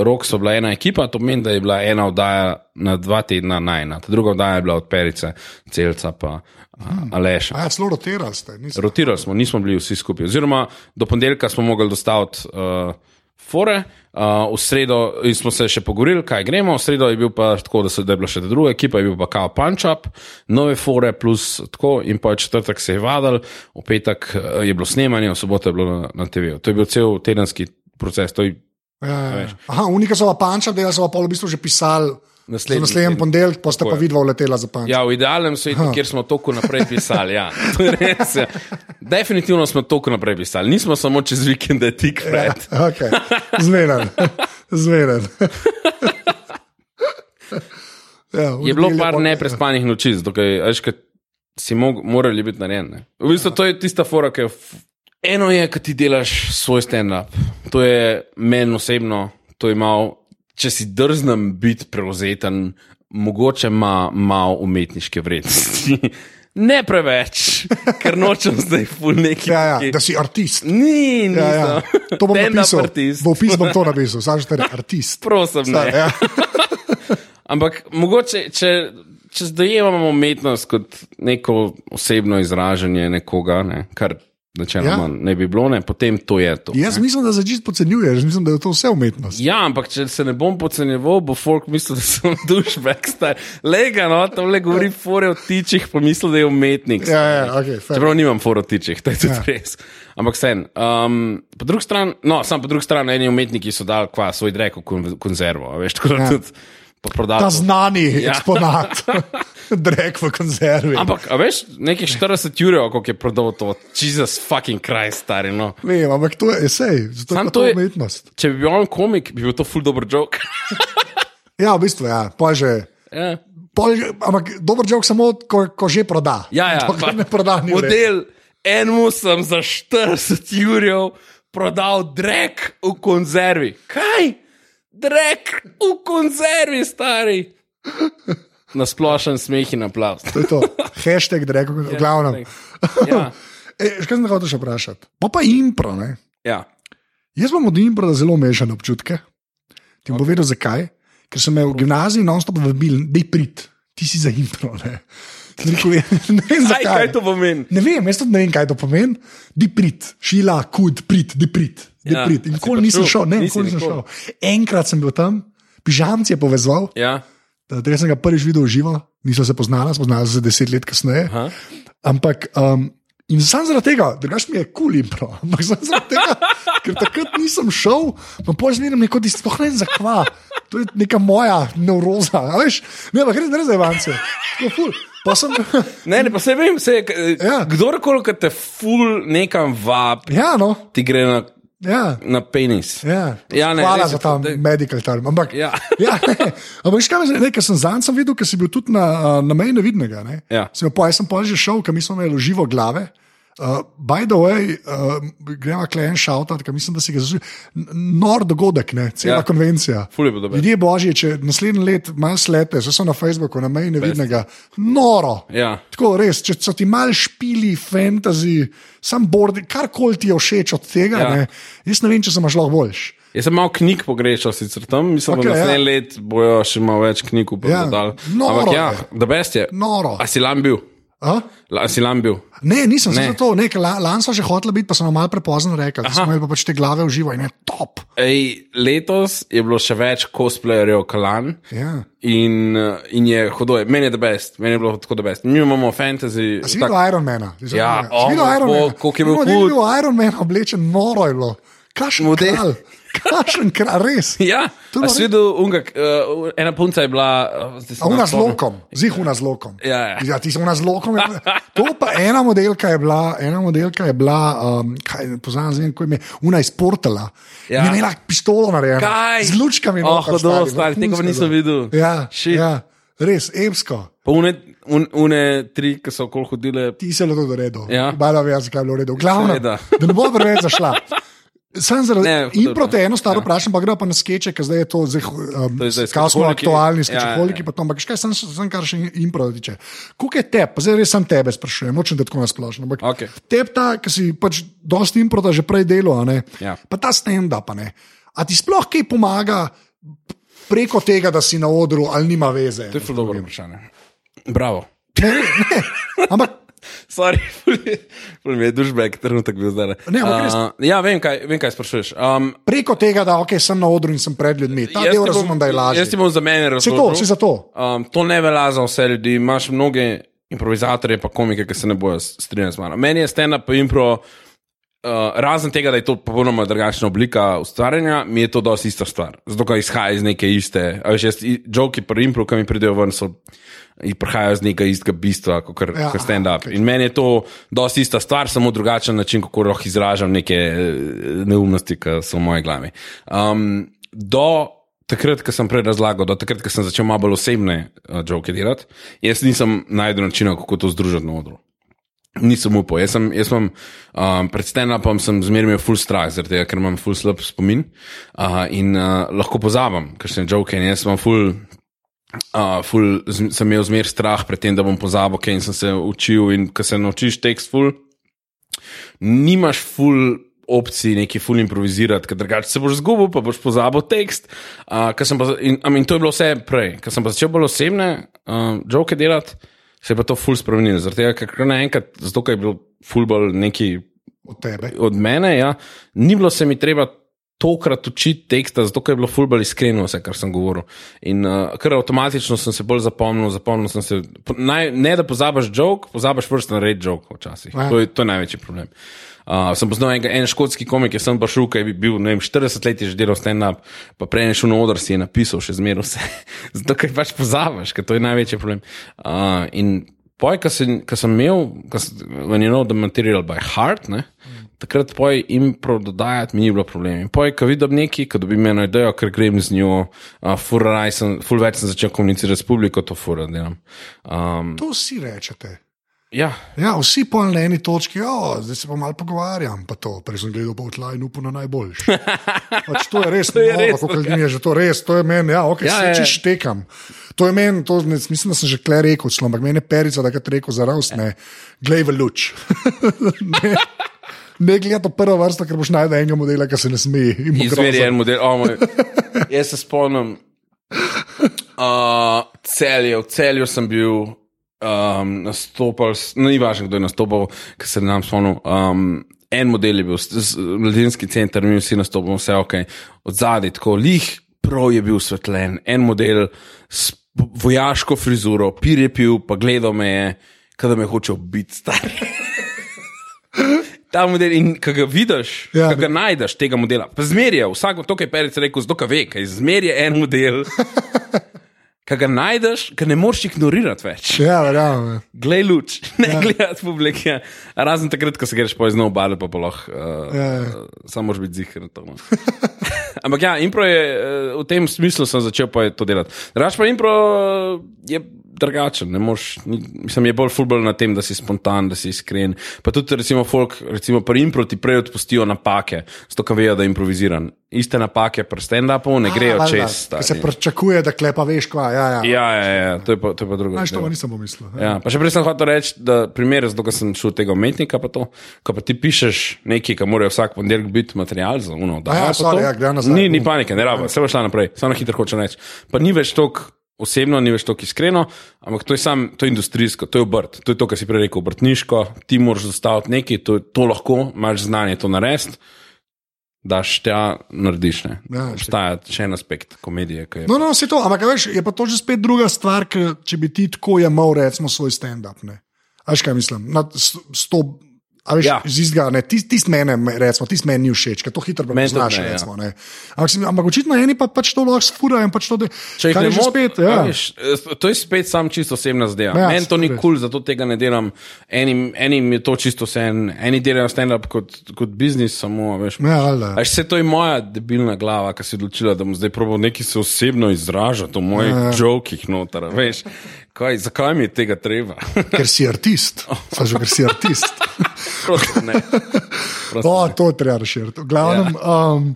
rok so bila ena ekipa, to pomeni, da je bila ena oddaja na dva tedna najna, ta druga oddaja je bila od Perice, celca pa uh, Aleša. A ja, celo rotirali ste. nisem- Rotirali smo, nismo bili vsi skupaj. Oziroma, do ponedeljka smo mogli dostaviti uh, fore. Uh, v sredo smo se še pogovorili, kaj gremo. V sredo je bil pa tako, da, so, da je bila še druga ekipa, je bil pa kao punch-up, nove fore, plus tako, in pa četrtek se je vadil, v petek je bilo snemanje, v soboto je bilo na, na TV. To je bil cel tedenski proces. To je Ja, ja, ja. Aha, unika so pa panča, da so pa v bistvu že pisali. Naslednji Naslednji ponedeljek, pa ste pa je. vidva uletela za panča. Ja, v idealnem svetu, kjer smo toliko naprej pisali. Ja. *laughs* Je res. Ja. Definitivno smo toliko naprej pisali. Nismo samo čez vikende tik pred. *laughs* Ja, okay. Zmeren, *laughs* zmeren. Ja, Je bilo par pa- neprespanih noči, ker veš, si mog, morali biti narejeni. V bistvu to je tista fora, ki je. f- Eno je, kad ti delaš svoj stand-up. To je meni osebno, to je malo, če si drznem biti prevzeten, mogoče ima malo umetniške vrednosti. *laughs* Ne preveč, ker nočem zdaj ful neki. Ja, ja, da si artist. Ni, nisem. Ja, ja. To bom *laughs* Stand-up napisal. artist. V opis bom to napisal, znaš, da je artist. Prosim, ne. Ja. *laughs* Ampak mogoče, če, če dojemamo umetnost kot neko osebno izražanje nekoga, ne, kar načeloma Ja. ja. ne bi bilo, ne, potem to je to. Jaz mislim, da začeti podcenjuješ, mislim, da je to vse umetnost. Ja, ampak če se ne bom podcenjeval, bo folk mislil, da sem *laughs* dušbek star. Lega, no, tam le govori fore o tičih, pa misli, da je umetnik. Ja, ja, okay, fair. Čeprav nimam fore o tičih, to je tudi ja. res. Ampak sen. Um, po drugi strani, no, sam po drugi strani, eni umetniki so dali kva, svoj drek v kon konzervo, veš, tako da Ja. tudi. Ta znani ja. Eksponat, *laughs* drek v konzervi. Ampak, a veš, nekih 40 ur, koliko je prodal to, Jezus fucking Christ, stari. No. Vem, ampak to je esej, zato je Sam pa to je- umetnost. Če bi bil on komik, bi bil to full dobro joke. *laughs* Ja, v bistvu, ja, pa že. ja. Pol, ampak dober jok samo, ko, ko že proda. Ja, ja, Dokler pa ne proda, model, enemu sem za 40 ur prodal drek v konzervi. Kaj? Drek v konzervi, stari. Na splošen smeh in aplaus. To je to. Hashtag drek, v glavnem. Ja, *laughs* E, kaj sem te hotel še vprašati? Pa pa impro, ne? ja. Jaz imam od impro zelo mešane občutke. Ti bom povedal zakaj. Ker sem me v gimnaziji non-stop vabil, da je prid, ti si za impro. Ne, Sem *laughs* "Ja, ne vem Kaj, zakaj. kaj to pomeni? Ne vem, jaz tudi ne vem, kaj to pomeni. Di prid, šila, kud, prid, di prid. Di Ja, prid. In nikoli pa nisem šel? ne, nikoli nisem šel. Enkrat sem bil tam, pižamci je povezal, Ja, da sem ga prvič videl živo, nisem se poznala, spoznala sem se deset let kasneje. Aha. Ampak, um, in sam zaradi tega, drugač mi je kul cool impro, *laughs* ampak sam zaradi tega, ker takrat nisem šel, pa pol zmeraj neko ti sploh ne vem zakva. To je neka moja neuroza, veš, ne, res ne za Ivance. Tako ful. Pa sem, *laughs* Ne, ne, pa se vem, se, Ja. ja. kdorkoli, ki te ful nekam vab, ja, no, ti gre na, ja. na penis. Ja, Ja, ne, Hvala za ta to, da- medical term. Ampak, Ja. *laughs* ja, ne, ampak veš, kaj me zanima, ker sem zanj videl, ker si bil tudi na, na meji nevidnega. Ne? Ja. Sem, pa, jaz sem pa že šel, ker mi smo imeli živo glave. Uh, by the way, uh, gremo klej en šautat, ker mislim, da si ga zasluži. Nor dogodek, ne, cela ja. Ja. konvencija. Ljudje božji, če naslednji let malo slete, so na Facebooku, na meji nevidnega, noro. Ja. Tako res, če so ti mal špili, fantasy, sam board, karkoli ti je všeč od tega, ja. Ja. ne, jaz ne vem, če sem lahko boljši. Jaz sem malo knjig pogrešal, sicer tam, mislim, okay, da ja. naslednji ja. let bojo še malo več knjig Ja, upodal. noro Ampak ja, da best je. Noro. A si lam bil? A? La, si lam bil? Ne, nisem se Ne. zato, ne, ker la- lani so že hoteli biti, pa so nam malo prepozno rekli, da smo imeli pa pač te glave v živo in je top. Ej, letos je bilo še več cosplayerjev kalan. Ja. In, eh, in je hudo, meni je the best, meni je bilo tako the best. Mi imamo fantasy. A si videl Iron Mana? Ja, Si videl oh, Iron bo, Mana? koliko je bil hud. bil Iron Man oblečen, noro je bilo. Kašen Model. kralj, kašen kralj, res. *laughs* Ja, si videl, unga, uh, ena punca je bila. Uh, ne una z lokom, zih una z lokom. Ja, ja. ja ti si una z lokom. je- To pa ena modelka je bila, ena modelka je bila, um, kaj poznam, zdaj, ko je ime, una iz Portala. Ja. Ja. Je imela pištolo narejeno. Kaj? Z lučkami. Oh, hudo, stari, stari, tega nisem videl. Ja, Shit. ja, res, epsko. Pa une, un, une tri, ki so okoli hodile. Ti se je bilo to redo. Ja. Bala ve, zakaj je bilo redo. Glavno, da ne bo preveč zašla. *laughs* Sam zaradi Ne, impro te dobro. eno staro vprašam, pa gre pa na skeče, ker zdaj je to, zdaj, um, To je zdaj kaj smo skečeholiki. aktualni, Ja, skečeholiki, ja, pa to, ampak kaj sem, sem kar še impro tiče. Kuk je te, pa zdaj res sam tebe sprašujem, nočem da tako nasplošno. Ampak Okej. Teb ta, ki si pač dosti impro že prej ne? Ja. pa ta stand-up, a ne. A ti sploh kaj pomaga preko tega, da si na odru ali nima veze? To je zelo dobro vprašanje. Bravo. Ne, ne, ampak Sorry, *laughs* ful mi je dušbek, trenutek bil zdaj. Ne, ampak res- Uh, ja, vem kaj, vem, kaj sprašuješ. Um, Preko tega, da okay, sem na odru in sem pred ljudmi. Ta del ti bom- razumem, da je lažje. Jaz ti bom za mene Si to, si za to. Um, to ne velja za vse ljudi. Imaš mnoge improvizatorje, pa komike, ki se ne bojo strinjati z mano. Meni je stand-up pa impro. Uh, razen tega, da je to popolnoma drugačna oblika ustvarjanja, mi je to dosti ista stvar. Zato, ker izhaja iz neke iste. Veš, jaz, i- joki pri impro, ki mi pridejo ven, so, prihajajo iz nekega istega bistva, kot Ja, ja, stand-up. okej. In meni je to dosti ista stvar, samo drugačen način, kako lahko izražam neke eh, neumnosti, ki so v moji glavi. Um, do takrat, ko sem prej razlagal, do takrat, ko sem začel malo bolj osebne uh, joke delati, jaz nisem najdel načina, kako to združiti na odru. Nisem upal. Jaz, sem, jaz imam um, pred stand-upom sem zmeraj imel full strah, zaradi tega, ker imam full slab spomin uh, in uh, lahko pozabim, ker sem joke in jaz imam full. Uh, ful, z, sem imel zmer strah pred tem, da bom pozabil, kaj sem se učil. In ko se naučiš tekst, ful, nimaš ful opcij, neki ful improvizirati, ker drugače se boš zgubil, pa boš pozabil tekst. Uh, pa, in, in to je bilo vse prej. Ko sem pa začel bolj osebne uh, joke delati, se je pa to ful spremenilo. Zaradi tega, ker naenkrat, zato ker je bil ful bolj neki Od tebe. od mene, ja, ni bilo se mi treba tokrat učiti teksta, zato ker je bilo fulbali iskreno vse, kar sem govoril. In uh, kar avtomatično sem se bolj zapomnil, zapomnil sem se. Naj, ne da pozabiš jok, pozabiš vrst na red jok včasih. Ja. To je, to je največji problem. Uh, sem poznal enega, en škotski komik, ki sem pa šel, ki je bil vem, 40 let že delal stand-up, pa prej šel na oder, si je napisal še zmeraj vse. *laughs* Zato, ker pač pozabiš, ker to je največji problem. Uh, in poj, ko sem, ko sem imel, when you know the material by heart, ne, takrat poj impro dodajati mi ni bilo problem. In poj, ko vidim neki, ko dobim eno idejo, ker grem z njo, uh, furaj sem, ful več sem začel komunicirati s publiko, to fura delam. Um, To vsi rečete. Ja, Ja, vsi pol na eni točki, oh, zdaj se pa malo pogovarjam, pa to, prej sem gledal po tla in upal na najboljši. *laughs* Pač to je res, To je noro, res, kako mi je že to res, to je meni, ja, ok, Ja, ja, ja. se če štekam. To je meni, to, ne, mislim, da sem že kle rekel, celo, ampak meni je perica, da je rekel za ravst, ne, glej v luč. *laughs* ne, ne gledaj to prvo vrsto, ker boš najdel enega modela, ki se ne sme. in bo izveri grozno. en model. Oh, moj. *laughs* Jaz se spomnim, uh, celje, v celju sem bil. Um, nastopal, s- no, ni važno, kdo je nastopal, ker se nam spomnim. Um, en model je bil, mladinski center, mi vsi nastopamo, vse ok. Od zadaj, tako lih, prav je bil svetljen, en model s vojaško frizuro, pir je pil, pa gledal me je, kada me hoče biti star. *laughs* Ta model, in ko ga vidiš, Ja. ko ga najdeš, tega modela, pa zmerja, vsak to, kar je Perica rekel, zelo ve, kaj zmerja en model. *laughs* Ko ga najdeš, ga ne moreš ignorirati več. Ja, verjamem. Glej luč, *laughs* ne ja. gledati publike. Razen takrat, ko se greš po izno obale, pa lahko. Uh, Ja, ja, ja. ja. Samo moraš biti zihar na to. No. *laughs* Ampak ja, impro je eh, v tem smislu sem začel pa je to delati. Raž pa impro eh, je drugačen, ne moreš, mislim, je bolj futbol na tem, da si spontan, da si iskren. Pa tudi recimo folk, recimo pri impro ti prej odpustijo napake, zato ker vejo, da je improviziran. Iste napake pri stand-upu ne grejo valjda, čez. ker Se pričakuje, da klepa veš, kva. Ja, ja. Ja, ja, ja, to je pa, to je pa drugo. Znaš, to Ja. nisem pomislil. Ja. Ja, pa še prej sem hotel reči, da primer, zato ker sem šel tega umetnika, pa to, ko pa ti pišeš nekaj, kar mora vsak ponedeljek biti material za uno. A ja, sorry, ja, grem nazaj. Ni, ni panike, ne rabo, vse bo šla naprej, samo na hitro hočem reči. Pa ni več toliko osebno, ni več toliko iskreno, ampak to je sam, to je industrijsko, to je obrt, to je to, kar si prej rekel, obrtniško, ti moraš zastaviti nekaj, to, to lahko, imaš znanje to narediti. Daš tja, narediš. Ne. Ja, Obstaja še en aspekt komedije. No, no, se to, ampak veš, je pa to že spet druga stvar, ker če bi ti tako jemal, recimo, svoj stand-up. Veš, kaj mislim? Na, s, s to, a veš, ja. Ja. z izga, ne, tist, tist mene, recimo, tist meni ni všeč, ker to hitro prepoznaš, ne, ja. recimo. Ne. Ampak, ampak očitno eni pa pač to lahko sfurajo in pač to, de, Če jih kar ne je že moti, spet, ja. veš, eh, to je spet sam čisto osebna zadeva. Ja, Ja, Meni to ni kul, cool, zato tega ne delam. Enim, enim je to čisto vse, en, eni delajo stand-up kot, kot biznis, samo veš. Ja, valjda. Až se to je moja debilna glava, ki se je odločila, da bom zdaj probil nekaj se osebno izražati v mojih Ja, ja. jokih noter. Veš, kaj, zakaj mi je tega treba? *laughs* Ker si artist. Saj ker si artist. *laughs* Prosto ne. *laughs* Prosto O, ne. to treba razširiti. Glavnem, ja. um,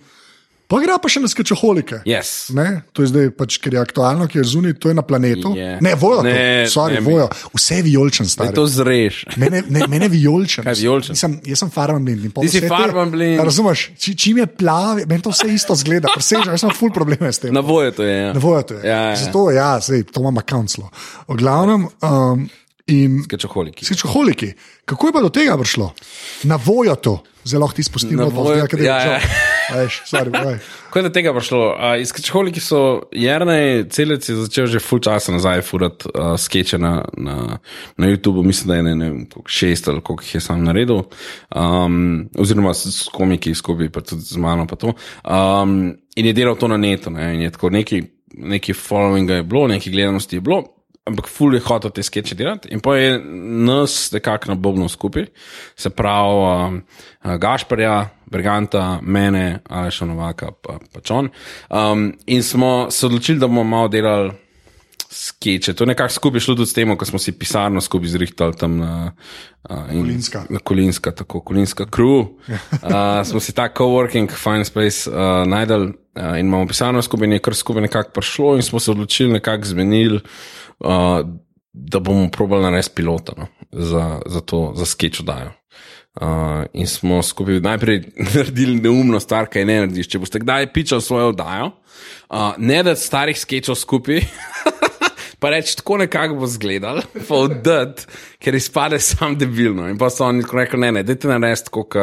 pa gre pa še na skačoholike. Yes. Ne, to je zdaj, pač, ker je aktualno, ker je zunaj, to je na planetu. Je. Ne, vojo, Ne, ne, sorry, ne, ne, vojo. Vse je vijolčen, stari. to zreš. Mene, ne, mene je vijolčen. Kaj vijoličen? Nisem, jaz sem farban blind. Ti si farban blind. Razumeš, či, čim je plavi, meni to vse isto zgleda, presežem, jaz imam ful probleme s tem. Na voje to je. Ja. Ne vojo to je. Ja, ja. Zato, ja, sej, to imam kaunclo. V glavnem, um, in Skečoholiki. skečoholiki. Kako je pa do tega prišlo? Na vojo to, zelo ti spustimo, Na da Vojo- je sorry, povej. Kako je do tega prišlo? Uh, Skečoholiki so Jrnej celec je začel že full časa nazaj furati uh, skeče na, na, na YouTubu, mislim, da je ne, ne vem, šest ali koliko jih je sam naredil, um, oziroma s, s komiki skupaj, pa tudi z mano. pa to. Um, in je delal to na netu, ne, in je tako neki, neki followinga je bilo, neki gledanosti je bilo. Ampak ful je hotel te skeče delati, in pa je nas nekako nabobnil skupaj, se pravi, um, uh, Gašparja, Briganta, mene, Aleša Novaka, pa, pa Čon. Um, in smo se odločili, da bomo malo delali skeče. To je nekako skupaj šlo tudi s tem, ko smo si pisarno skupaj zrihtali tam na uh, in- Kolinska. Na Kolinska, tako Kolinska crew. *laughs* Uh, smo si ta coworking, fine space uh, najdel uh, in imamo pisarno skupaj, in je kar skupaj nekako prišlo in smo se odločili, nekako zmenili, uh, da bomo probali narediti pilota no, za, za to, za sketch oddajo. Uh, in smo skupaj najprej *laughs* naredili neumno stvar, kaj ne narediš. Če boste kdaj pičali svojo oddajo, uh, ne da starih sketchov skupaj, *laughs* pa reči tako nekako bo zgledal, *laughs* pa oddati, ker izpade sam debilno. In pa so oni tako rekli, ne, ne, dajte narediti, kot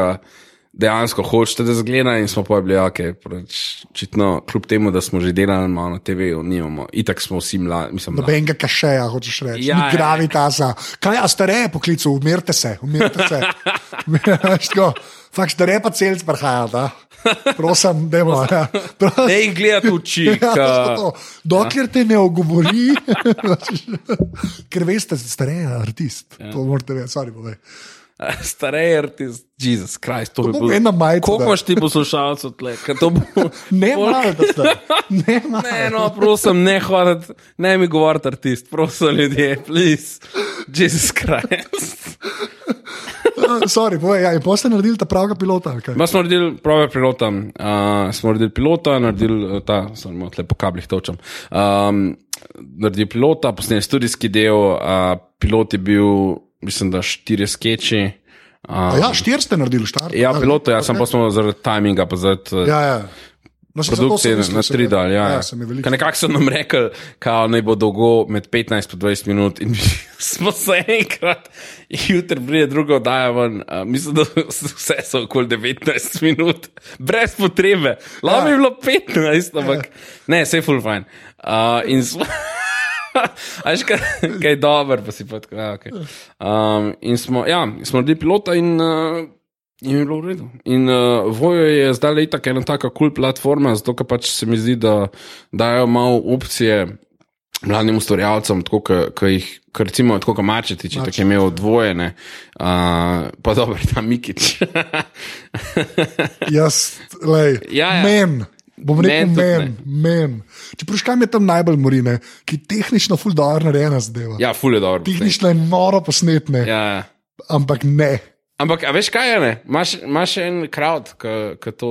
dejansko hočete, da zgleda. In smo pa bili, ok, pač, očitno, kljub temu, da smo že delali malo na TV-ju, nimamo, itak smo vsi mladi, mislim, mladi. Nobenega kašeja, hočeš reči. Ja, Ja, ja. Ni gravitasa. Kaj, a stareje poklical, umirte se, umirte se. Veš, tako, Fakt, stareje pa celc prihaja, da. Prosim, dajmo. Ja. Pro- Ne jih gledati v oči. Ja. Dokler te ne ogovori, *laughs* ker veste, stareje je artist. Ja. To morate vedeti, sorry, povej. *laughs* Starej artist, Jezus Krist, to bi bo bilo. ena majica, Koliko imaš ti poslušalcev tle? To bo. *laughs* Ne, malo, da ste. *laughs* Ne, malo. Ne, no, prosim, ne hoditi, ne mi govoriti artist, prosim, ljudje, please. Jezus Krist. Sorry, povej, ja, in potem ste naredili ta pravega pilota. Ma smo naredili prave pilota, uh, smo naredili pilota, naredili uh, ta, samo tle po kablih točem. Um, naredili pilota, posneli studijski del, uh, pilot je bil, mislim, da štiri skeči. A Uh, Ja, štiri ste naredili, štar. ja, pilota, jaz sem pa smo zaradi timinga, pa zaradi uh, Ja, ja. No, produkcije sem mislil, na tri dal. Ja, ja, je. Ker nekako so nam rekli, da naj bo dolgo med 15 in 20 minut, in *laughs* smo se enkrat, jutri pride druga oddaja ven. Uh, mislim, da *laughs* vse so okoli 19 minut, brez potrebe. Bi Ja. bilo 15, ampak ne, vse je full fine. Uh, in smo. *laughs* *laughs* Až kaj, kaj dobro, pa si pa tako. Ja, okay. um, in smo, ja, smo naredili pilota in. Uh, In je bilo v redu. In uh, Vojo je zdaj le tako ena taka kul cool platforma, zato ker pač se mi zdi, da dajo malo opcije mladim ustvarjalcem, tako kot jih, kar recimo, tako kot Mačeti, če tako je imel dvojene, uh, pa dobro, *laughs* ta Mikič. Jaz, lej, Ja, ja. men. Bom rekel, Men men. Če praškam je tam najbolj morine, ki tehnično ful dobro narejena zadeva. ja, ful je dobro. Tehnično je noro posnetne, ja. Ja. ampak ne, Ampak, a veš kaj je? ne? Imaš imaš en crowd, ki to.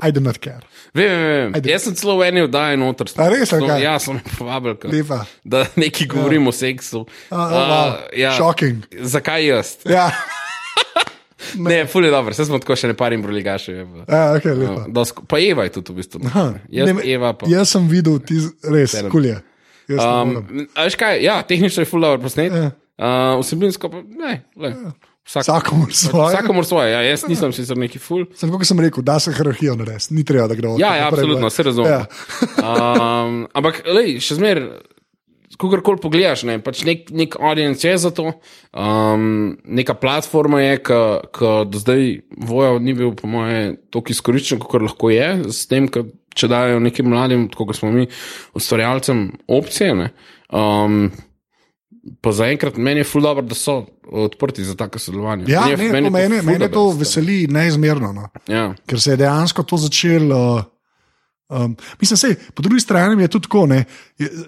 I do not care. Vem, vem, vem. Jaz sem celo v eni oddaji noter. A res, ali kaj? Ja, sem povabil. ka-. Da nekaj govorim o seksu. A, a, wow. ja. Shocking. Zakaj jaz? Ja, *laughs* *laughs* Ne, ful je dobro, vse smo tako še ne parim broligaše. ja okay, lepa. Pa Eva je tudi v bistvu. Aha, Jaz, ne, Eva pa. jaz sem videl, ti res, kulje. Jaz um, a veš kaj, ja, tehnično je ful dobro posnet. Ja. Uh, vsebinsko pa ne. Le. Vsak, Vsakomur svoje. Vsakomur svoje, ja, jaz nisem sicer neki ful. Sem, kot sem rekel, da se hierarhijo narediti, ni treba, da gre od Ja, ja, naprej, absolutno, boj. se razumem. Ja. Um, ampak, lej, še zmeraj, kogarkoli pogledaš, ne, pač nek, nek audience je za to, um, neka platforma je, ki do zdaj voja ni bil, po moje, toliko izkoriščen, kot lahko je, s tem, ka, če dajo nekim mladim, kot smo mi, ustvarjalcem, opcije. Ne, um, Pa zaenkrat meni je ful dobro, da so odprti za tako sodelovanje. Ja, Meni ne, meni to mene dobro, to da veseli neizmerno. No. Ja. ker se je dejansko to začelo. Uh, um, mislim, sej, po drugi strani je tudi tako. Ne, je, s-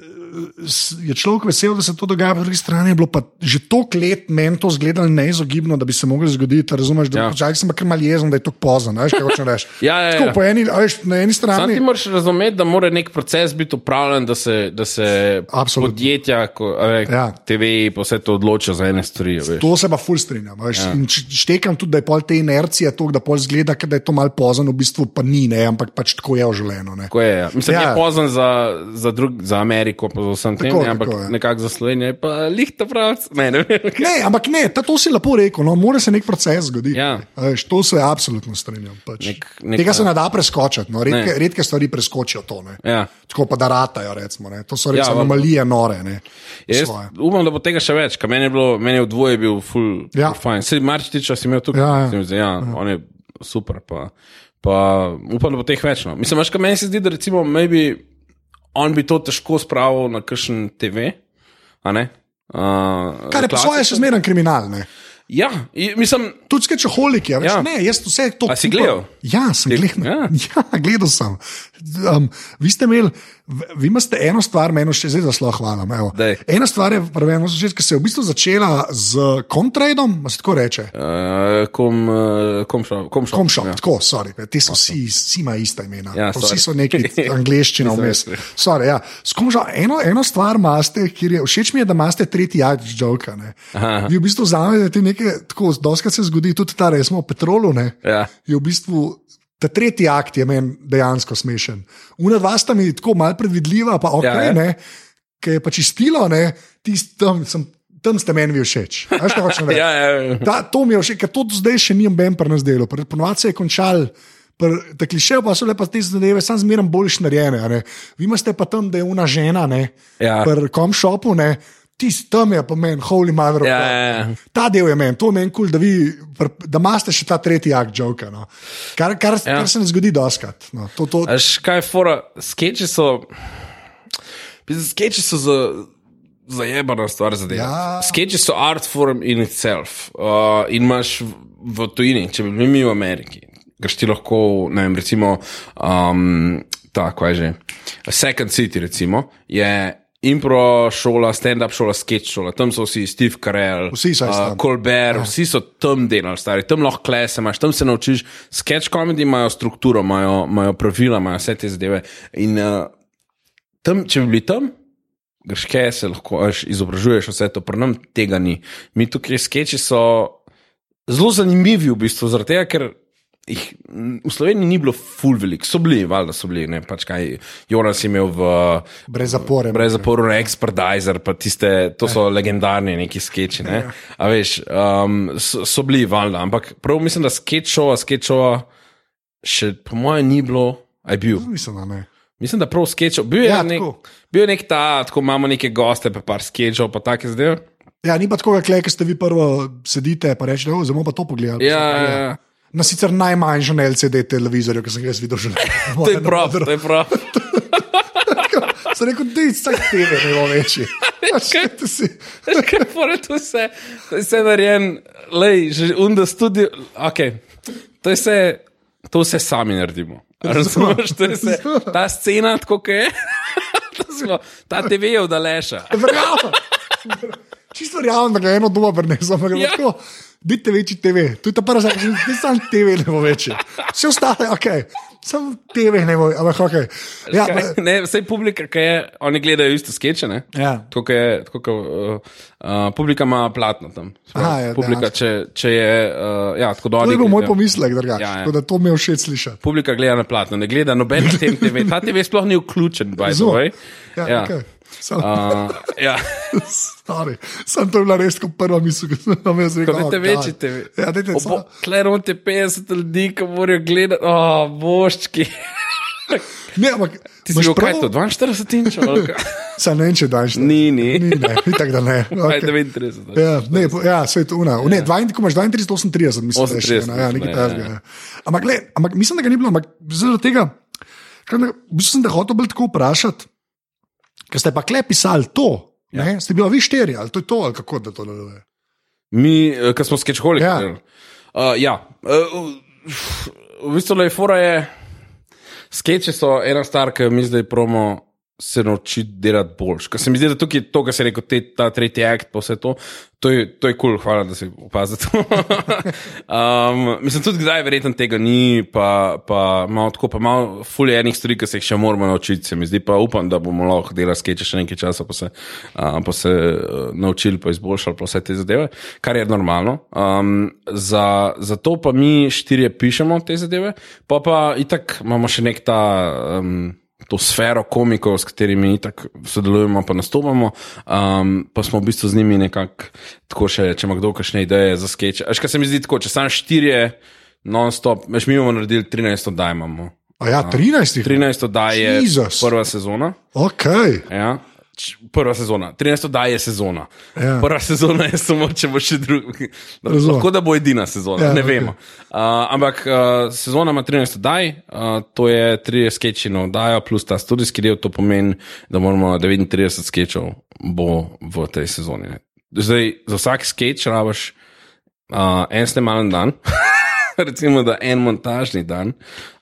je človek vesel, da se to dogaja, po drugi strani je bilo pa že toliko let meni to zgledalo neizogibno, da bi se moglo zgoditi. Razumeš, da Ja. ja. sem kar mal jezen, da je to pozno. Veš, kaj hočem reči? *laughs* Ja, ja, Tako, ja. po eni, a veš, na eni Sam strani. ti moraš razumeti, da mora nek proces biti upravljen, da se, da se Absolutno. podjetja, ko, ve, Ja. TV, pa vse to odločijo za ene stvari. veš. To se pa ful strinjam. Ja. Štekam tudi, da je pol te inercije to, da pol zgleda, da je to mal pozno, v bistvu pa ni, ne, ampak pač tako je oželeno. Ne. Tako je, ja. Mislim, Ja. je pozno za, za, drug, za Ameriko, pa za vsem tem, Tako, ampak tako nekako za Slovenijo je pa lihta pravc. Ne, ne vem. kaj. Ne, ampak ne, ta, to si lepo rekel, no, mora se nek proces zgoditi. Ja. A Veš, to se absolutno strinjam. Pač. Nek- neka- Tega se ne da preskočiti, no. redke, Ne. redke stvari preskočijo to. Ne. Ja. Tako pa da ratajo, recimo. Ne. To so res Ja, ja, anomalije, nore. Ne. Jaz Svoje. upam, da bo tega še več, ker meni je, bilo, meni je v dvoje bil full, Ja. fajn. Sedi Marčiča si imel tukaj, Ja, ja. Se mi zdi, ja, on je super. Pa, pa upam, da bo teh več. No. Mislim, veš, kaj meni se zdi, da recimo, maybe on bi to težko spravil na kakšen TV. Uh, Kar je po svoje še zmeraj kriminal. Ne. Ja, mislim, Tudi skečoholiki, ja, veš, Ja. ja. ne, jaz vse to. A si gledal? Ja, sem gledal. ja. *laughs* Ja. gledal sem. Um, vi ste imeli, vi imate eno stvar, meni še zdaj zelo hvala. Ena stvar je, prveno, ki se je v bistvu začela z kontradom, se tako reče. uh, kom, uh, kom šel. Kom. Komšo, Ja. tako, sorry, te so vsi, vsi ima ista imena. Ja, vsi so neki *laughs* angliščina vmes. Sorry, ja. S Komšo, eno, eno stvar imate, kjer je všeč mi je, da imate tretji ne. Aha. Vi v bistvu vzamete nekaj, tako doskrat se zgodi, tudi ta resmo petrolu. Ne, Ja. je v bistvu. Ta tretji akt je meni dejansko smešen. Una dva sta mi tako malo predvidljiva, pa ok, Ja, ja, ja. ne, ki je pa čistilo, ne, tist, tam, sem, tam ste meni všeč. A veš, kaj hočem reči? *laughs* Ja, ja, Da, to mi je všeč, ker to zdaj še ni ben pri nas delo. Ponovadi se je končal. Te kliše pa so lepa te zadeve, sam zmeraj boljš narejene. Vi imate pa tam, da je una žena, ne, Ja. pri komšopu, ne, tisti tam je pa meni, holy mother. Ja, ja, ja. Ta del je meni, to je meni kul, cool, da, vi, da imate še ta tretji akt joka. No. Kar, kar, Ja. kar se ne zgodi doskrat. No. To, to, Veš, kaj fora? Skeči so. Skeči so za. Zajebana stvar za delo. Ja. Skeči so art form in itself. Uh, in imaš v, v tujini, če bi bili mi v Ameriki, greš ti lahko, ne vem, recimo, um, tako je že. Second City, recimo, je impro šola, stand-up šola, sketch šola, tam so vsi Steve Carell, Vsi so uh. Colbert, ja. vsi so tam delali, stari, tam lahko klese, imaš, tam se naučiš. Sketch comedy imajo strukturo, imajo, imajo pravila, imajo vse te zadeve. In uh, tam, če bi bili tam, greš kaj se lahko izobražuješ, vse to, pri nam tega ni. Mi tukaj sketchi so zelo zanimivi, v bistvu, zaradi tega, ker. Jih, v Sloveniji ni bilo ful velik, so bili, valjda so bili, ne pač kaj. Jonas je imel v brez zapore. Brez zaporu, Expertizer, pa tiste, to so legendarni neki sketchi. Ne? A veš, um, so, so bili valjda, ampak prav mislim, da sketchova, sketchova še po mojem ni bilo, a je bil. Mislim, da ne. Mislim, da prav sketchov. Bil je, Ja, nek, tako. bil je nek ta, tako imamo neke goste, pa par sketchov, pa take zdaj. Ja, ni pa tako, kot ste vi prvo sedite in rečete, bomo pa to pogledali. Ja, ja, ja. Na sicer najmanjšem LCD televizorju, ki sem ga jaz videl že *laughs* To je prav, to je prav. *laughs* Sem rekel, da je vsak ne bo večji. *laughs* Kaj? To si- Veš, kaj fora, to je vse, narejen, lej, že unda studio, ok, to je vse, to vse sami naredimo. Razumeš, to je vse, ta scena, tako je, ta TV je vdaleša. Verjamem. Čisto verjamem, da ga eno doma prenesem, ampak Ja. ja. Biti večji TV. To je ta prva stvar, ki se sam TV ne bo večji. Vse ostale, ok, sam TV ne bo, ampak ok. Ja, Kaj, pa- ne, vse publika, ki je, oni gledajo isto skeče, ne? Ja. Tako je, tako kot uh, uh, publika ima platno tam. Aha, ja, publika, če, če je, uh, ja, tako da to je bil moj pomislek, drugače. Ja, ja. Tako da to mi je všeč slišati. Publika gleda na platno, ne gleda noben tem TV. Ta TV sploh ni vključen, Razumem. way. Ja, Ja. okay. Sam, Uh, ja. *laughs* sorry. Sam to bila res kot prva misel, ki sem jo jaz rekel. Ko dajte oh. TV. Ja, dajte, Obo, samo- kleronte 50 ljudi, ki morajo gledati, oh, boščki. Ne, ampak Ti si bil kaj to, 42 inčov? ali kaj? Sam ne vem, če daš. Ni, ni. Ni, ne, itak da ne. *laughs* Okay. 39. Ja, ne, po- ja, svet una. Ne, 32, ko imaš 32, 38, mislim, da je še 38, ena, ja, nekaj ne, takega. ja. ja. Ampak, gled, ampak mislim, da ga ni bilo, ampak zaradi tega, ne- v bistvu sem te hotel bolj tako vprašati, ker ste pa kle pisali to, ja. ne, ste bili vi štiri, ali to je to, ali kako da to deluje. Mi, eh, ki smo sketchholi. Ja. Uh, ja. Uh, v bistvu je fora je. Skeče so ena stvar, ki mi zdaj promo se naučiti delati boljš. Ker se mi zdi, da tukaj to, kar se je rekel, te, ta tretji akt, pa vse to, to je kul, cool, hvala, da si opazil to. *laughs* um, mislim, tudi kdaj verjetno tega ni, pa, pa malo tako, pa malo fulje enih stvari, ki se jih še moramo naučiti. Se mi zdi pa upam, da bomo lahko delali skeče še nekaj časa, pa se, uh, pa se uh, naučili, pa izboljšali, pa vse te zadeve, kar je normalno. Um, za, za to pa mi štirje pišemo te zadeve, pa pa itak imamo še nek ta. Um, to sfero komikov, s katerimi tako sodelujemo, pa nastopamo, um, pa smo v bistvu z njimi nekako tako še, če ima kdo kakšne ideje za sketch. Až kaj se mi zdi tako, če sam štirje non-stop, veš, mi bomo naredili 13 oddaj imamo. A ja, 13. jih je. 13 oddaj je prva sezona. Ok. Ja. Č- Prva sezona, 13 oddaj je sezona. Ja. Prva sezona je samo, če bo še druga. Razumem. Lahko da bo edina sezona, Ja, ne ok. okay. vemo. Uh, ampak uh, sezona ima 13 oddaj, uh, to je 3 sketchi na oddajo, plus ta studijski del, to pomeni, da moramo 39 sketchov bo v tej sezoni. Ne. Zdaj, za vsak sketch rabiš uh, en snimalen dan. *laughs* *laughs* Recimo, da en montažni dan,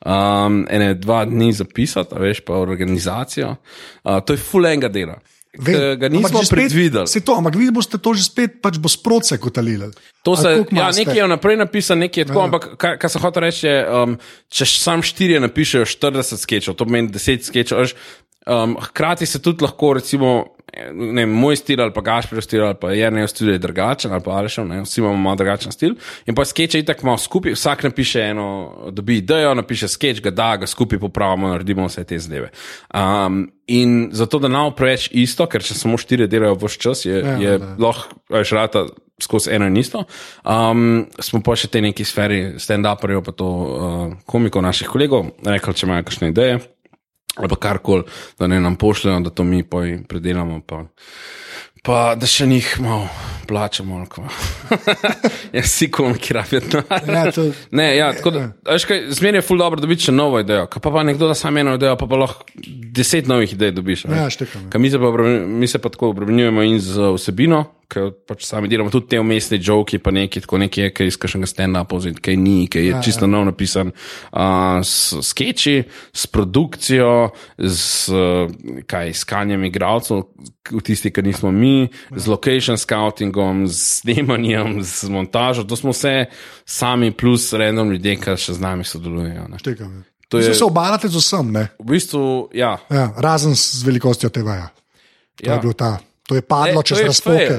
um, ene dva dni zapisati, veš pa organizacijo. Uh, to je full enega dela. Ki ga nismo predvideli. Se to, ampak vi boste to že spet, pač bo sprotce kotalili. To se, ja, nekaj je vnaprej napisano, nekaj je tako, Ja. ampak kar, kar sem hotel reči, je, um, če sam štirje napišejo 40 sketchov, to pomeni 10 sketchov, veš, um, hkrati se tudi lahko, recimo, ne, moj stil ali pa Gašpor stil ali pa Jrnej stil je drugačen ali pa Alešov, ne, vsi imamo malo drugačen stil. In pa sketche itak malo skupaj, vsak napiše eno, dobi idejo, napiše sketch, ga da, ga skupaj popravimo, naredimo vse te zadeve. Um, in zato, da nam preveč isto, ker če samo štiri delajo v vse čas, je, Ja, je lahko, veš, rata skozi eno in isto. Um, smo pa še te neki sferi stand-uperjev, pa to uh, komikov naših kolegov, rekli, če imajo kakšne ideje ali pa karkoli, da ne nam pošljajo, da to mi predelamo. Pa, pa da še njih malo plačamo. ali kva. *laughs* ja, si komiki rabijo. Ja, to- *laughs* Ne, ja, tako da, kaj, zmeraj je ful dobro dobiti še novo idejo. Kaj pa, pa nekdo da samo eno idejo, pa pa lahko deset novih idej dobiš. veš. Ja, štekam, ja. Mi se pa, mi se pa tako obremenjujemo in z vsebino, ker pač sami delamo tudi te umestne joke, pa neki, tako neki je, kaj iz kakšnega stand-upa, kaj ni, kaj je ja, čisto ja. nov napisan. Uh, s sketchi, s produkcijo, z uh, kaj, iskanjem igralcev, k- tisti, ki nismo mi, z location scoutingom, z snemanjem, z montažo, to smo vse sami, plus random ljudje, ki še z nami sodelujejo. Ne. Štekam, ja. To Je... Se obadate z vsem, ne? V bistvu, ja. Ja, razen z velikostjo TV-ja. To ja. ja. je bil ta. To je padlo Ne, čez razpoke.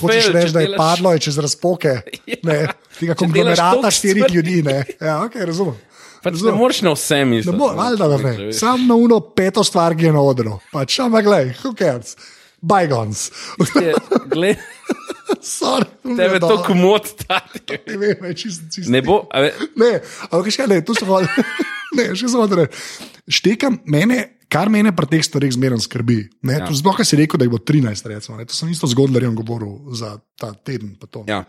Hočeš reči, da je delaš- padlo je čez razpoke. *laughs* Ne, tega konglomerata štirih ljudi. Ne. Ja, okay, razumem. Pač ne Razumem. moreš na vse misliti. Ne ne. Sam na uno peto stvar, ki je na odru. Pač, ampak glej, who cares? Bygons. Je, gled, Sorry, to je tebe to komod stati. Ne vem, je čist, čist. Ne bo, ve, Ne, ampak še ne, tu sem hodil. Ne, še samo da štekam, mene, kar mene pri teh stvareh zmeraj skrbi. Ne, ja. Zelo, kaj si rekel, da jih bo 13, recimo, ne, to sem isto zgodlarjem govoril za ta teden. to. ja.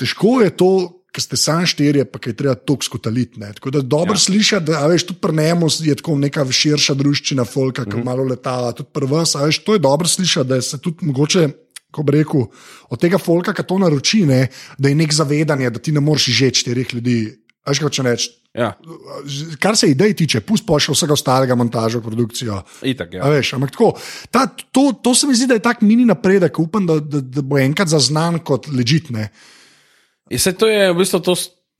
Težko je to, ker ste sami štirje, pa je treba toks kotaliti. ne. Tako da dobro ja. slišati, da a veš, tudi pri njemu je tako neka širša družščina, folka, ki mm. malo letava, tudi pri vas. a Veš, to je dobro slišati, da se tudi mogoče. Ko bi rekel, od tega folka, ki to naroči, ne, da je nek zavedanje, da ti ne moreš žeti štirih ljudi. Veš, kaj če reči. ja, Kar se idej tiče, pusti pa še vsega ostalega, montažo, produkcijo. itak. A Ja. Veš, ampak tako, ta, to, to se mi zdi, da je tak mini napredek. Upam, da, da, da bo enkrat zaznan kot ležitne. In se to je v bistvu to,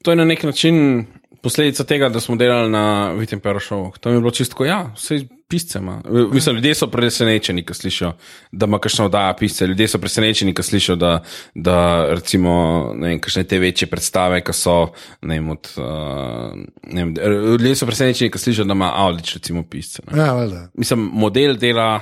to je na nek način posledica tega, da smo delali na Vitem Perošovu. To mi je bilo čisto, ja, vse pisce ima. Mislim, ljudje so presenečeni, ko slišijo, da ima kakšno oddaja pisce. Ljudje so presenečeni, ko slišijo, da, da recimo, ne vem, kakšne te večje predstave, ki so, ne vem, od, uh, ne vem, ljudje so presenečeni, ko slišijo, da ima Avlič, recimo, pisce. Ne. Ja, valjda. Mislim, model dela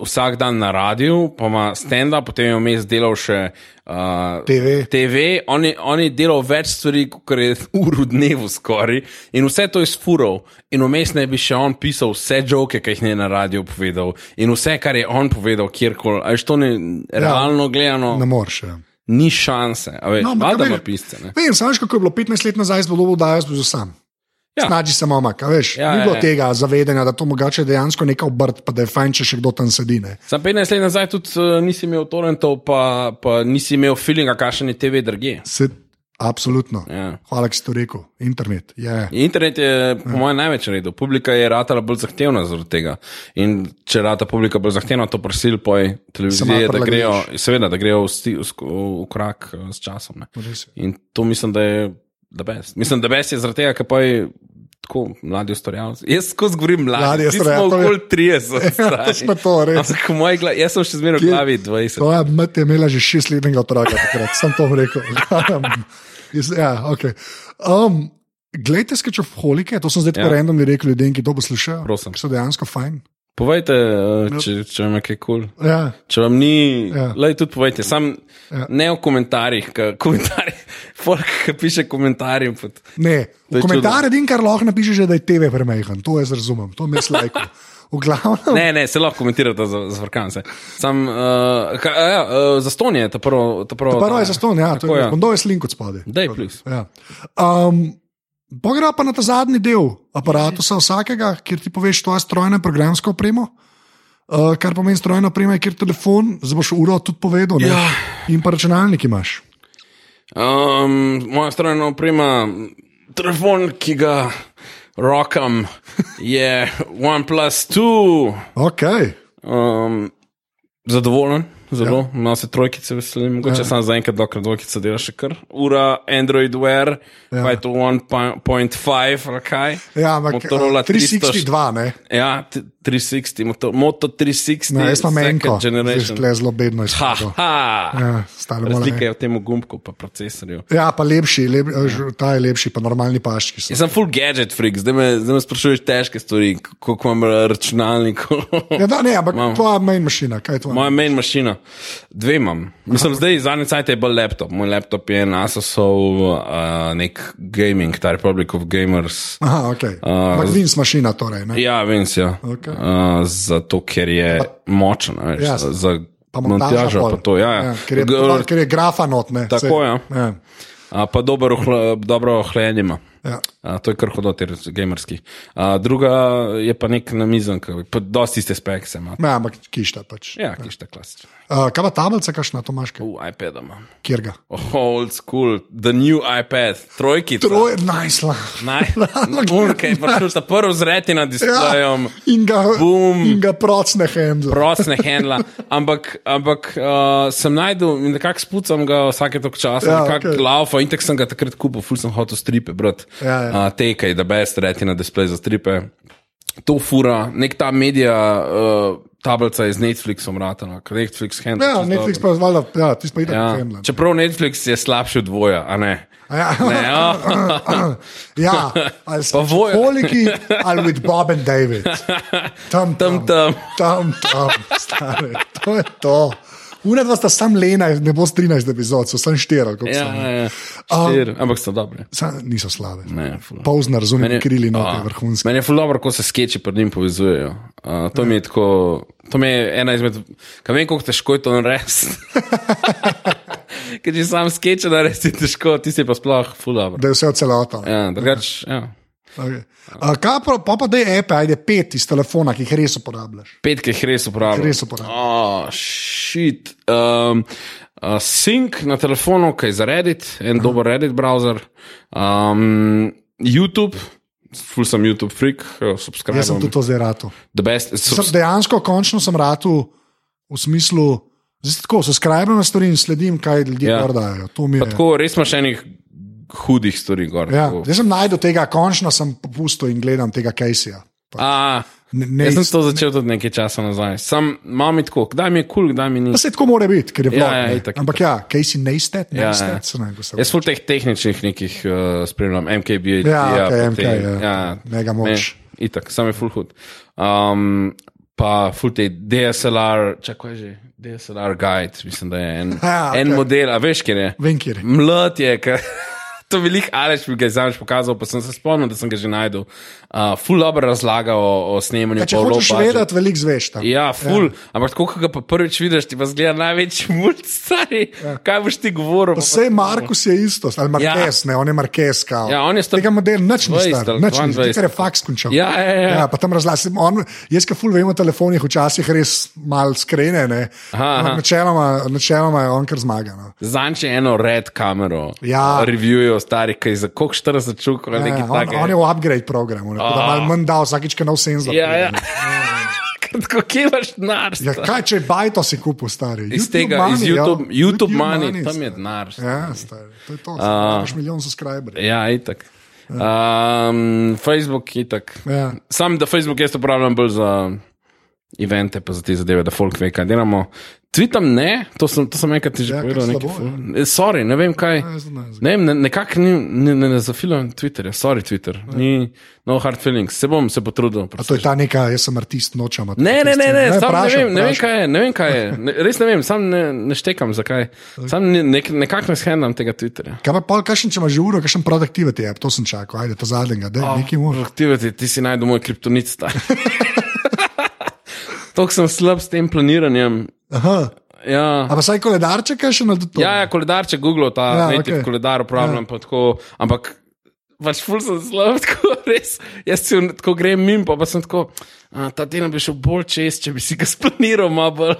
vsak dan na radiju, pa ima stand-up, potem je vmes delal še uh, TV. TV. On je, on je delal več stvari, kot je *laughs* ur v dnevu skoraj, in vse to je sfural. In vmes ne bi še on pisal vse joke, ki jih je na radiju povedal, in vse, kar je on povedal, kjerkoli. A veš, to ne, realno gledano, Ne moreš. Ja. ni šanse. A veš, No, no, ampak, valjda a ima pisce. Ne? Vem, samo veš, kako je bilo 15 let nazaj, zelo dolgo dajo, zelo sam. Ja. Snaži se mamak, a veš. Ja, Ni ja, bilo ja. tega zavedanja, da to mogoče dejansko neka obrt, pa da je fajn, če še kdo tam sedi. Ne. Za 15 let nazaj tudi uh, nisi imel torrentov, pa, pa nisi imel feelinga, kakšen je TV drugje. Se, absolutno. Ja. Hvala, ki si to rekel. Internet. Yeah. Internet je, po mojem, največ naredil. Publika je ratala bolj zahtevna zaradi tega. In če rata publika bolj zahtevna, to prosil poj televizije, da grejo, seveda, da grejo v, sti, v, sk- v krak eh, s časom. In to mislim, da je the best. Mislim, da best je zaradi tega, ker pa je. Tako, mladi ustvarjalci. Jaz skozi govorim mladi, Mladi ustvarjalci, smo okoli 30. *laughs* Ja, to smo to, res. Ampak moj glas, jaz sem še zmeraj v glavi 20. Tvoja mati je imela že šestletnega otroka, takrat sem to rekel. *laughs* Ja, okay. um, Glejte skečofolike, to sem zdaj tako Ja. random rekel ljudem, ki to poslušajo. Prosim. So dejansko fajn. Povejte, uh, če, če vam je kaj kul. Cool. Ja. Če vam ni, Ja. lej tudi povejte, sam Ja. ne v komentarjih, komentarji, *laughs* folk, ki piše komentarje. Pod... Ne, To je komentarje, din, kar lahko napišeš, je, da je TV premehen. To jaz razumem, to mi je slajko. Ne, ne, se lahko komentirate za, za vrkance. Sam, uh, ka, ja, uh, za stonje, ta prvo. Ta prvo, Prvo je zaston, ja, to je. ja. Bom dol jaz link od spodaj. Daj, please. Ja. Um, Pogra pa na ta zadnji del aparata vsakega, kjer ti poveš tvoje strojno in programsko opremo. Uh, kar pomeni strojna oprema, je kjer telefon, zdaj boš uro tudi povedal. ne? Ja. In pa računalnik imaš. Um, moja strojna oprema, telefon, ki ga rokam, je *laughs* OnePlus 2. Okay. Um, zadovoljen, zelo, ja. malo se trojkice veselim, mogoče ja. samo za enkrat, dokler dvojkica dela še kar. Ura, Android Wear, ja. pa je to 1.5 ali kaj. Ja, ampak Motorola uh, 362, ne? Ja, t- 360, Moto, Moto 360. No, jaz imam enko, generation. zdaj zelo bedno Ha, izhajalo. ha. Ja, Razlika ne. je v tem gumbku, pa procesorju. Ja, pa lepši, lep, ja. ta je lepši, pa normalni paščki. Jaz sem full gadget freak, zdaj me, zdaj me sprašuješ težke stvari, koliko imam računalnik. Ja, da, ne, ampak tvoja main mašina, kaj je tvoja? Moja main mašina, dve imam. Mislim, zdaj zadnji cajt je bolj laptop. Moj laptop je en Asusov uh, nek gaming, ta Republic of Gamers. Aha, ok. Ampak Vince mašina torej, ne? Ja, si. Ja. Okej. Uh, zato, ker je močen, a veš, Ja, za, za Pa montaža montažo. pol. Pa to, ja, ja. ker, je, G- ker je grafa not, ne? Tako, Saj- ja. ja. A, pa dober, ohla, dobro ohlajenje ima. ja. A, to je kar hodot, ter gamerski. A, druga je pa nek namizanka, pa dosti iste spekse ima. Ja, ampak kišta pač. Ja, ki šta klasična. Uh, kaj pa tablica, kakšna to imaš? kaj? V iPad imam. Kjer ga? Oh, old school, the new iPad, trojki. Troj, najsla. Naj, unke, pa šel sta prvi zreti nad displejem. Ja, in ga, Bum. in ga procne hendla. Procne *laughs* handla, ampak, ampak uh, sem najdel in nekako spucam ga vsake tok časa, Ja, ja, nekako okay. laufa in tako sem ga takrat kupil, ful sem hotel stripe, brat. Ja, ja. Uh, Tekaj, da best reti na displej za stripe. To fura, nek ta medija, uh, tablica je z Netflixom ratana, ker Netflix handla. Ja, Netflix dobro. pa zvala, ja, ti pa itak Ja. hendla. Čeprav Netflix je slabši od dvoja, a ne. Ja, ne oh. *laughs* ja, ali voja. poliki ali with Bob and David. *laughs* Tam, Tam, tam. tam, tam, stare, to je to. Una dva sta sam lena, ne bo 13 epizod, so sam štiri, Ja, so. ja, ja. Štir, ampak so dobri. Sam, niso slabe. Ne. Pozna, razumem, krili a, note, vrhunski. Meni je ful dobro, ko se skeči pred njim povezujejo. Uh, to mi je tako, to mi je ena izmed, kaj vem, kako težko je to narediti. *laughs* Ker če sam skeče narediti, težko, ti si pa sploh ful dobro. Da je vse celota. Ja, drugač, ja. Okay. Uh, kaj pa, pa, pa da je app, ajde pet iz telefona, ki jih res uporabljaš. Petke jih res uporabljam. Res uporabljam. Oh, shit. Um, uh, Sync na telefonu, kaj za Reddit, en Aha. dober Reddit browser. Um, YouTube, full sem YouTube freak, uh, subscribe. Jaz sem tudi to zdaj ratu. The best. Sem, Subs dejansko, končno sem ratu v smislu, zdaj tako, subscribe na stvari in sledim, kaj ljudje Ja. ja. dajo. Tako, res imaš enih hudih stvari gor. Ja, tako. jaz sem najdel tega, končno sem popustil in gledam tega Caseyja. A, Ne, ne, jaz sem to začel tudi nekaj časa nazaj. Sam imam tako, kdaj mi je kul, cool, kdaj mi ni. Pa se tako mora biti, ker je Ja, vlog. ja, ne. itak, Ampak ja, Casey Neistat, Ja, Neistat, ja. se ne, Jaz ful teh tehničnih nekih uh, spremljam, MKB, Ja, okej, MK, ja. ja, Mega moč. Ne, itak, sam je full hud. Um, pa full te DSLR, čakaj že, DSLR guide, mislim, da je en, *laughs* Ja, en okej. model, a veš, kjer je? Vem, kjer je. Mlad je, ker to velik Aleš mi ga je zadnjič pokazal, pa sem se spomnil, da sem ga že najdel. Uh, full dobro razlaga o, o snemanju. Ja, če pa o low hočeš budget. vedeti, veliko zveš tam. Ja, ful, ja. ampak tako, ko ga pa prvič vidiš, ti pa zgleda največji mulj, stari. Ja. Kaj boš ti govoril? Vse Markus je isto, ali Marquez, ja. ne, on je Marquez. Kao. Ja, on je star Tega modela nič ni 20 star, nič ni, 22. ker je faks končal. Ja, ja, ja. ja pa tam razlasim. On, jaz, ki ful vem o telefonih, včasih res mal skrene, ne. Aha, aha. Načeloma, načeloma je on kar zmaga. No. Zanče eno red kamero. Ja. Reviewujo stari, kaj za koliko 40 čuk ali Ja, nekaj on, takega. on je v upgrade programu, tako da malo manj dal vsakič, ko nov senzor. Ja, ja. *laughs* kje imaš denar? Ja, kaj če je bajto si kupil, stari? Iz YouTube tega, iz money, YouTube, ja. YouTube money, tam je denar. Ja, stari, to je to. Imaš milijon subscriberjev. Ja, itak. Um, Facebook je itak. Ja. Sam, da Facebook jaz uporabljam bolj za evente, pa za te zadeve, da folk ve, kaj delamo. Twitam ne, to sem, to sem enkrat že Ja, ja, povedal. kaj Nekaj, slabo, ful- Eh, sorry, ne vem kaj. Ne, ne, zdaj. Ne ne, nekako ne, ne, ne zafilujem Twitterja, sorry Twitter, ni no hard feelings, se bom se potrudil. A to je ta neka, jaz sem artist, nočem. Ne, ne, ne, ne, ne vprašam, vem, ne vem, kaj je, ne vem, kaj je. Ne, res ne vem, sam ne, ne štekam, zakaj. Sam ne, nek, nekako ne shendam tega Twitterja. Kaj pa pol, kakšen, če imaš že uro, kakšen productivity app, to sem čakal, ajde, ta zadnjega, da oh. nekaj moraš. Aktiviti, ti si najdel moj kriptonit star. *laughs* Tok sem slab s tem planiranjem. Aha. Ja. A pa saj koledarček, kaj še na to? Ja, ja, koledarče Google, ta Ja, ja, okay. koledar uporabljam, ja. tako, ampak pač ful sem slab, *laughs* tako res. Jaz si tako grem mimo, pa, pa sem tako, a, ta teden bi šel bolj čez, če bi si ga *laughs* splaniral, malo.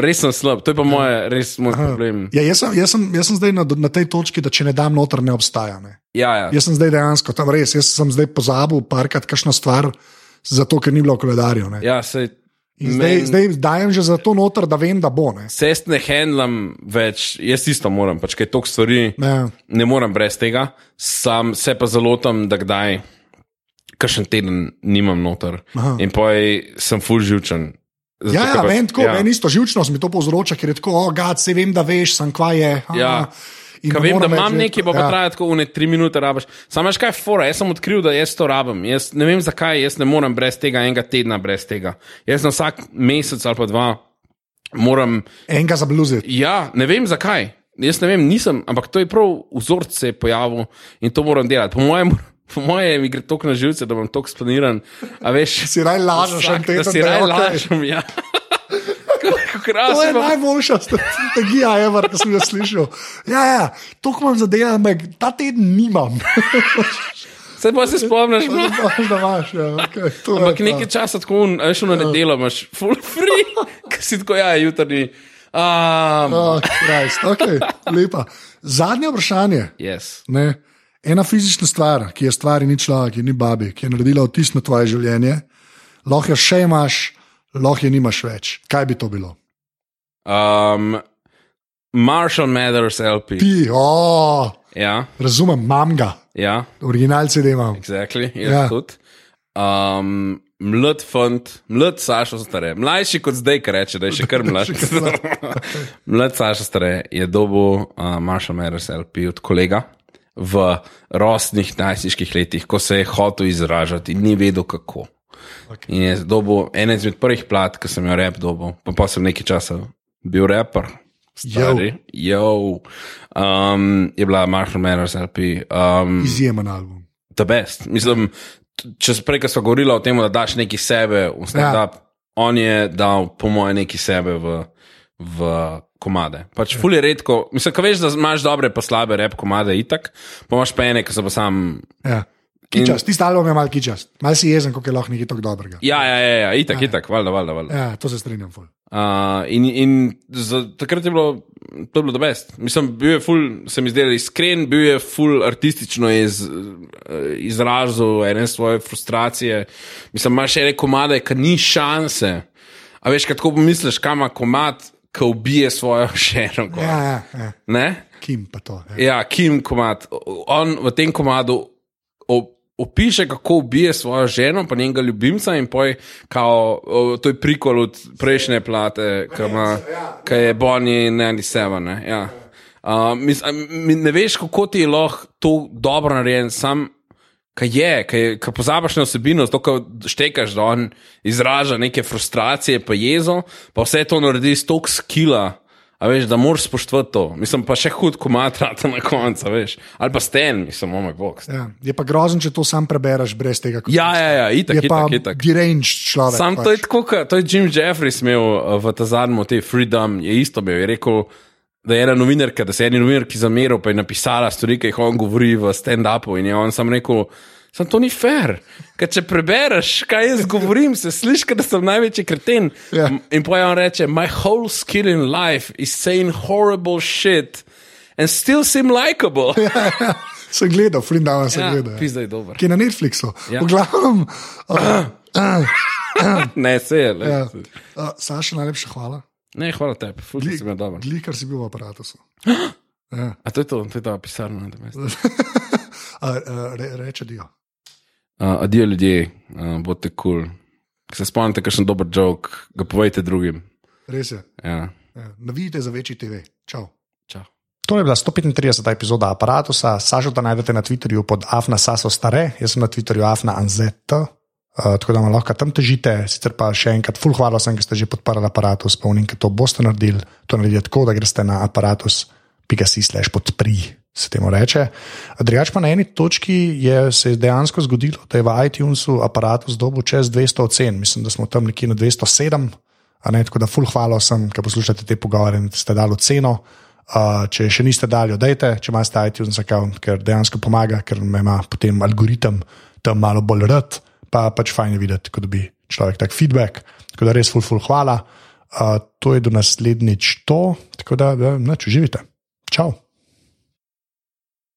Res sem slab, to je pa moje, res moj problem. Ja, jaz, sem, jaz, sem, jaz sem zdaj na, na tej točki, da če ne dam noter, ne obstaja. Ne. Ja, ja. Jaz sem zdaj dejansko tam res, jaz sem zdaj pozabil parkrat kakšno stvar, zato ker ni bilo v koledarju. Ne. ja sej, In Zdaj, men- zdaj dajem že za to noter, da vem, da bo. Ne. Se jaz ne handlam več, jaz isto moram, pač kaj toliko stvari. Ja. ne morem brez tega, sam se pa zalotam, da kdaj, kakšen teden nimam noter. Aha. In poj sem full živčen. Zato, Ja, ja, pač- vem, tako, ja. meni isto živčnost mi to povzroča, ker je tako, oh, gad, se vem, da veš, sem kva je. aha." Ja. Ne vem, da imam nekaj, pa, ja. pa traja tako une tri minute rabaš. Sam veš kaj je fora, jaz sem odkril, da jaz to rabim. Jaz ne vem zakaj, jaz ne morem brez tega enega tedna brez tega. Jaz na vsak mesec ali pa dva moram Enega za bluzit. Ja, ne vem zakaj. Jaz ne vem, nisem, ampak to je prav vzorc se je pojavil in to moram delati. Po mojem, *laughs* po mojem mi gre toliko na živce, da bom toliko splaniran. Veš, Si raj lažeš, vsak- teden, da si raj lažem. Ja. Kako To je krasno. najboljša strategija, ever, ki sem jo slišal. Ja, ja, to imam za delo, ampak ta teden nimam. Se pa se spomniš, Da imaš, da imaš, ja, okay, je Ampak to. nekaj časa tako, veš, na nedelo imaš full free, *laughs* ki si tako, ja, jutrni. Um, Oh, Christ, okay, lepa. Zadnje vprašanje. yes. Ne? Ena fizična stvar, ki je stvar, ni človek, ni babi, ki je naredila vtis na tvoje življenje, lahko jo še imaš, lahko jo nimaš več. Kaj bi to bilo? Um, Marshall Mathers LP. Ti, oh, Ja, razumem, imam ga, ja, original CD imam. exactly, Ja. tudi. Um, mlad fant, mlad Saša stare, mlajši kot zdaj, ki reče, da je še kar mlad. *laughs* mlad *laughs* Saša stare je dobil uh, Marshall Mathers LP od kolega v rosnih najstniških letih, ko se je hotel izražati in ni vedel kako. Okay. In je dobil ene izmed prvih plat, ki sem jo rep dobil, pa, pa sem nekaj časa bil raper. Stari, jo. Um, je bila Marshall Mathers LP. Um, Izjemen album. the best. Mislim, če smo prej, ko smo govorili o tem, da daš nekaj sebe v stand-up, ja. on je dal, po mojem, nekaj sebe v, v komade. Pač ja. ful je redko, mislim, ko veš, da imaš dobre pa slabe rep komade, itak, pa imaš pa ene, ki so pa sam. Ja. Kičast, tisti album je mal kičast, mal si jezen, kako je lahko nekaj tako dobrega. Ja, ja, ja, ja itak, itak, valjda, valjda. valjda. Ja, to se strinjam. Ful. Uh, in in za, takrat je bilo, to je bilo the best. Mislim, bil je ful, se mi zdel iskren, bil je ful artistično iz, izrazil ene svoje frustracije. Mislim, imaš ene komade, ki ni šanse. A veš, kaj tako pomisliš, kam ima komad, ki ubije svojo *laughs* gor. Ja, ja, ja. Ne? Kim pa to. Ja. Ja, Kim komad. On v tem komadu o- opiše, kako ubije svojo ženo, pa njenega ljubimca, in poj, kao, to je prikol od prejšnje plate, ki ki je Bonnie in Andy Seven. Ne, ja. uh, mis, mi, ne veš, kako ti je lahko to dobro narejen, sam. Kaj je, kaj pozabiš na osebino, zato ko štekaš, da on izraža neke frustracije, pa jezo, pa vse to naredi s toliko skila, a veš, da moraš spoštovati to. Mislim, pa še hud komatra na koncu, veš. Ali pa sten, mislim, oh moj bog. Ja. Je pa grozen, če to sam prebereš brez tega. Ja, ja, ja, itak, je itak, itak. deranged človek. Sam pač. to je tako, kot- to je Jim Jeffries imel uh, v ta zadnjem, te Freedom, je isto imel. Je rekel, da je ena novinarka, da se je eni novinarki zameril, pa je napisala stvari, ki jih on govori v stand-upu. In je on sam rekel, sam to ni fair. Ker če prebereš, kaj jaz govorim, se sliši, kot da sem največji kreten. Ja. M- In poje on reče, my whole skill in life is saying horrible shit and still seem likable. Ja, Sem gledal, Frindava sem gledal. ja. Pizda je dober. Ki je na Netflixu. Ja. V glavnem, uh, *clears throat* Ne, se je. le. ja. uh, Saša, najlepša hvala. Ne, hvala tebi, fulj si bil dober. Glikar si bil v aparatu. *gasps* Ja. A to je to, to je ta pisarna. na tem mestu. *laughs* Uh, uh, re, reče dio. Uh, adijo ljudje, uh, bodite kul, cool. Se spomnite, kakšen dober jok, ga povejte drugim. Res je. Ja. Ja, Navijte za večji TV. Čau. Čau. To je bila 135. epizoda aparata. Sažo da najdete na Twitterju pod Afna Saso Stare, jaz sem na Twitterju Afna Anzet. Uh, tako da me lahko tam težite, sicer pa še enkrat, full hvala vsem, ki ste že podprli aparatus, spomnim, da to boste naredili. To naredite tako, da greste na aparatus.si/slash podpri, se temu reče. Drugač pa na eni točki je se je dejansko zgodilo, da je v iTunesu aparatus dobil čez 200 ocen, mislim, da smo tam nekje na 207. a Ne, tako da full hvala vsem, ki poslušate te pogovore in ste dali oceno. Uh, če še niste dali, dajte, če imate iTunes account, ker dejansko pomaga, ker me ima potem algoritem tam malo bolj rad, pa pač fajn je videti, ko dobi človek tak feedback. Tako da res full, full hvala. Uh, to je do naslednjič to, tako da, da neč uživite. Čau.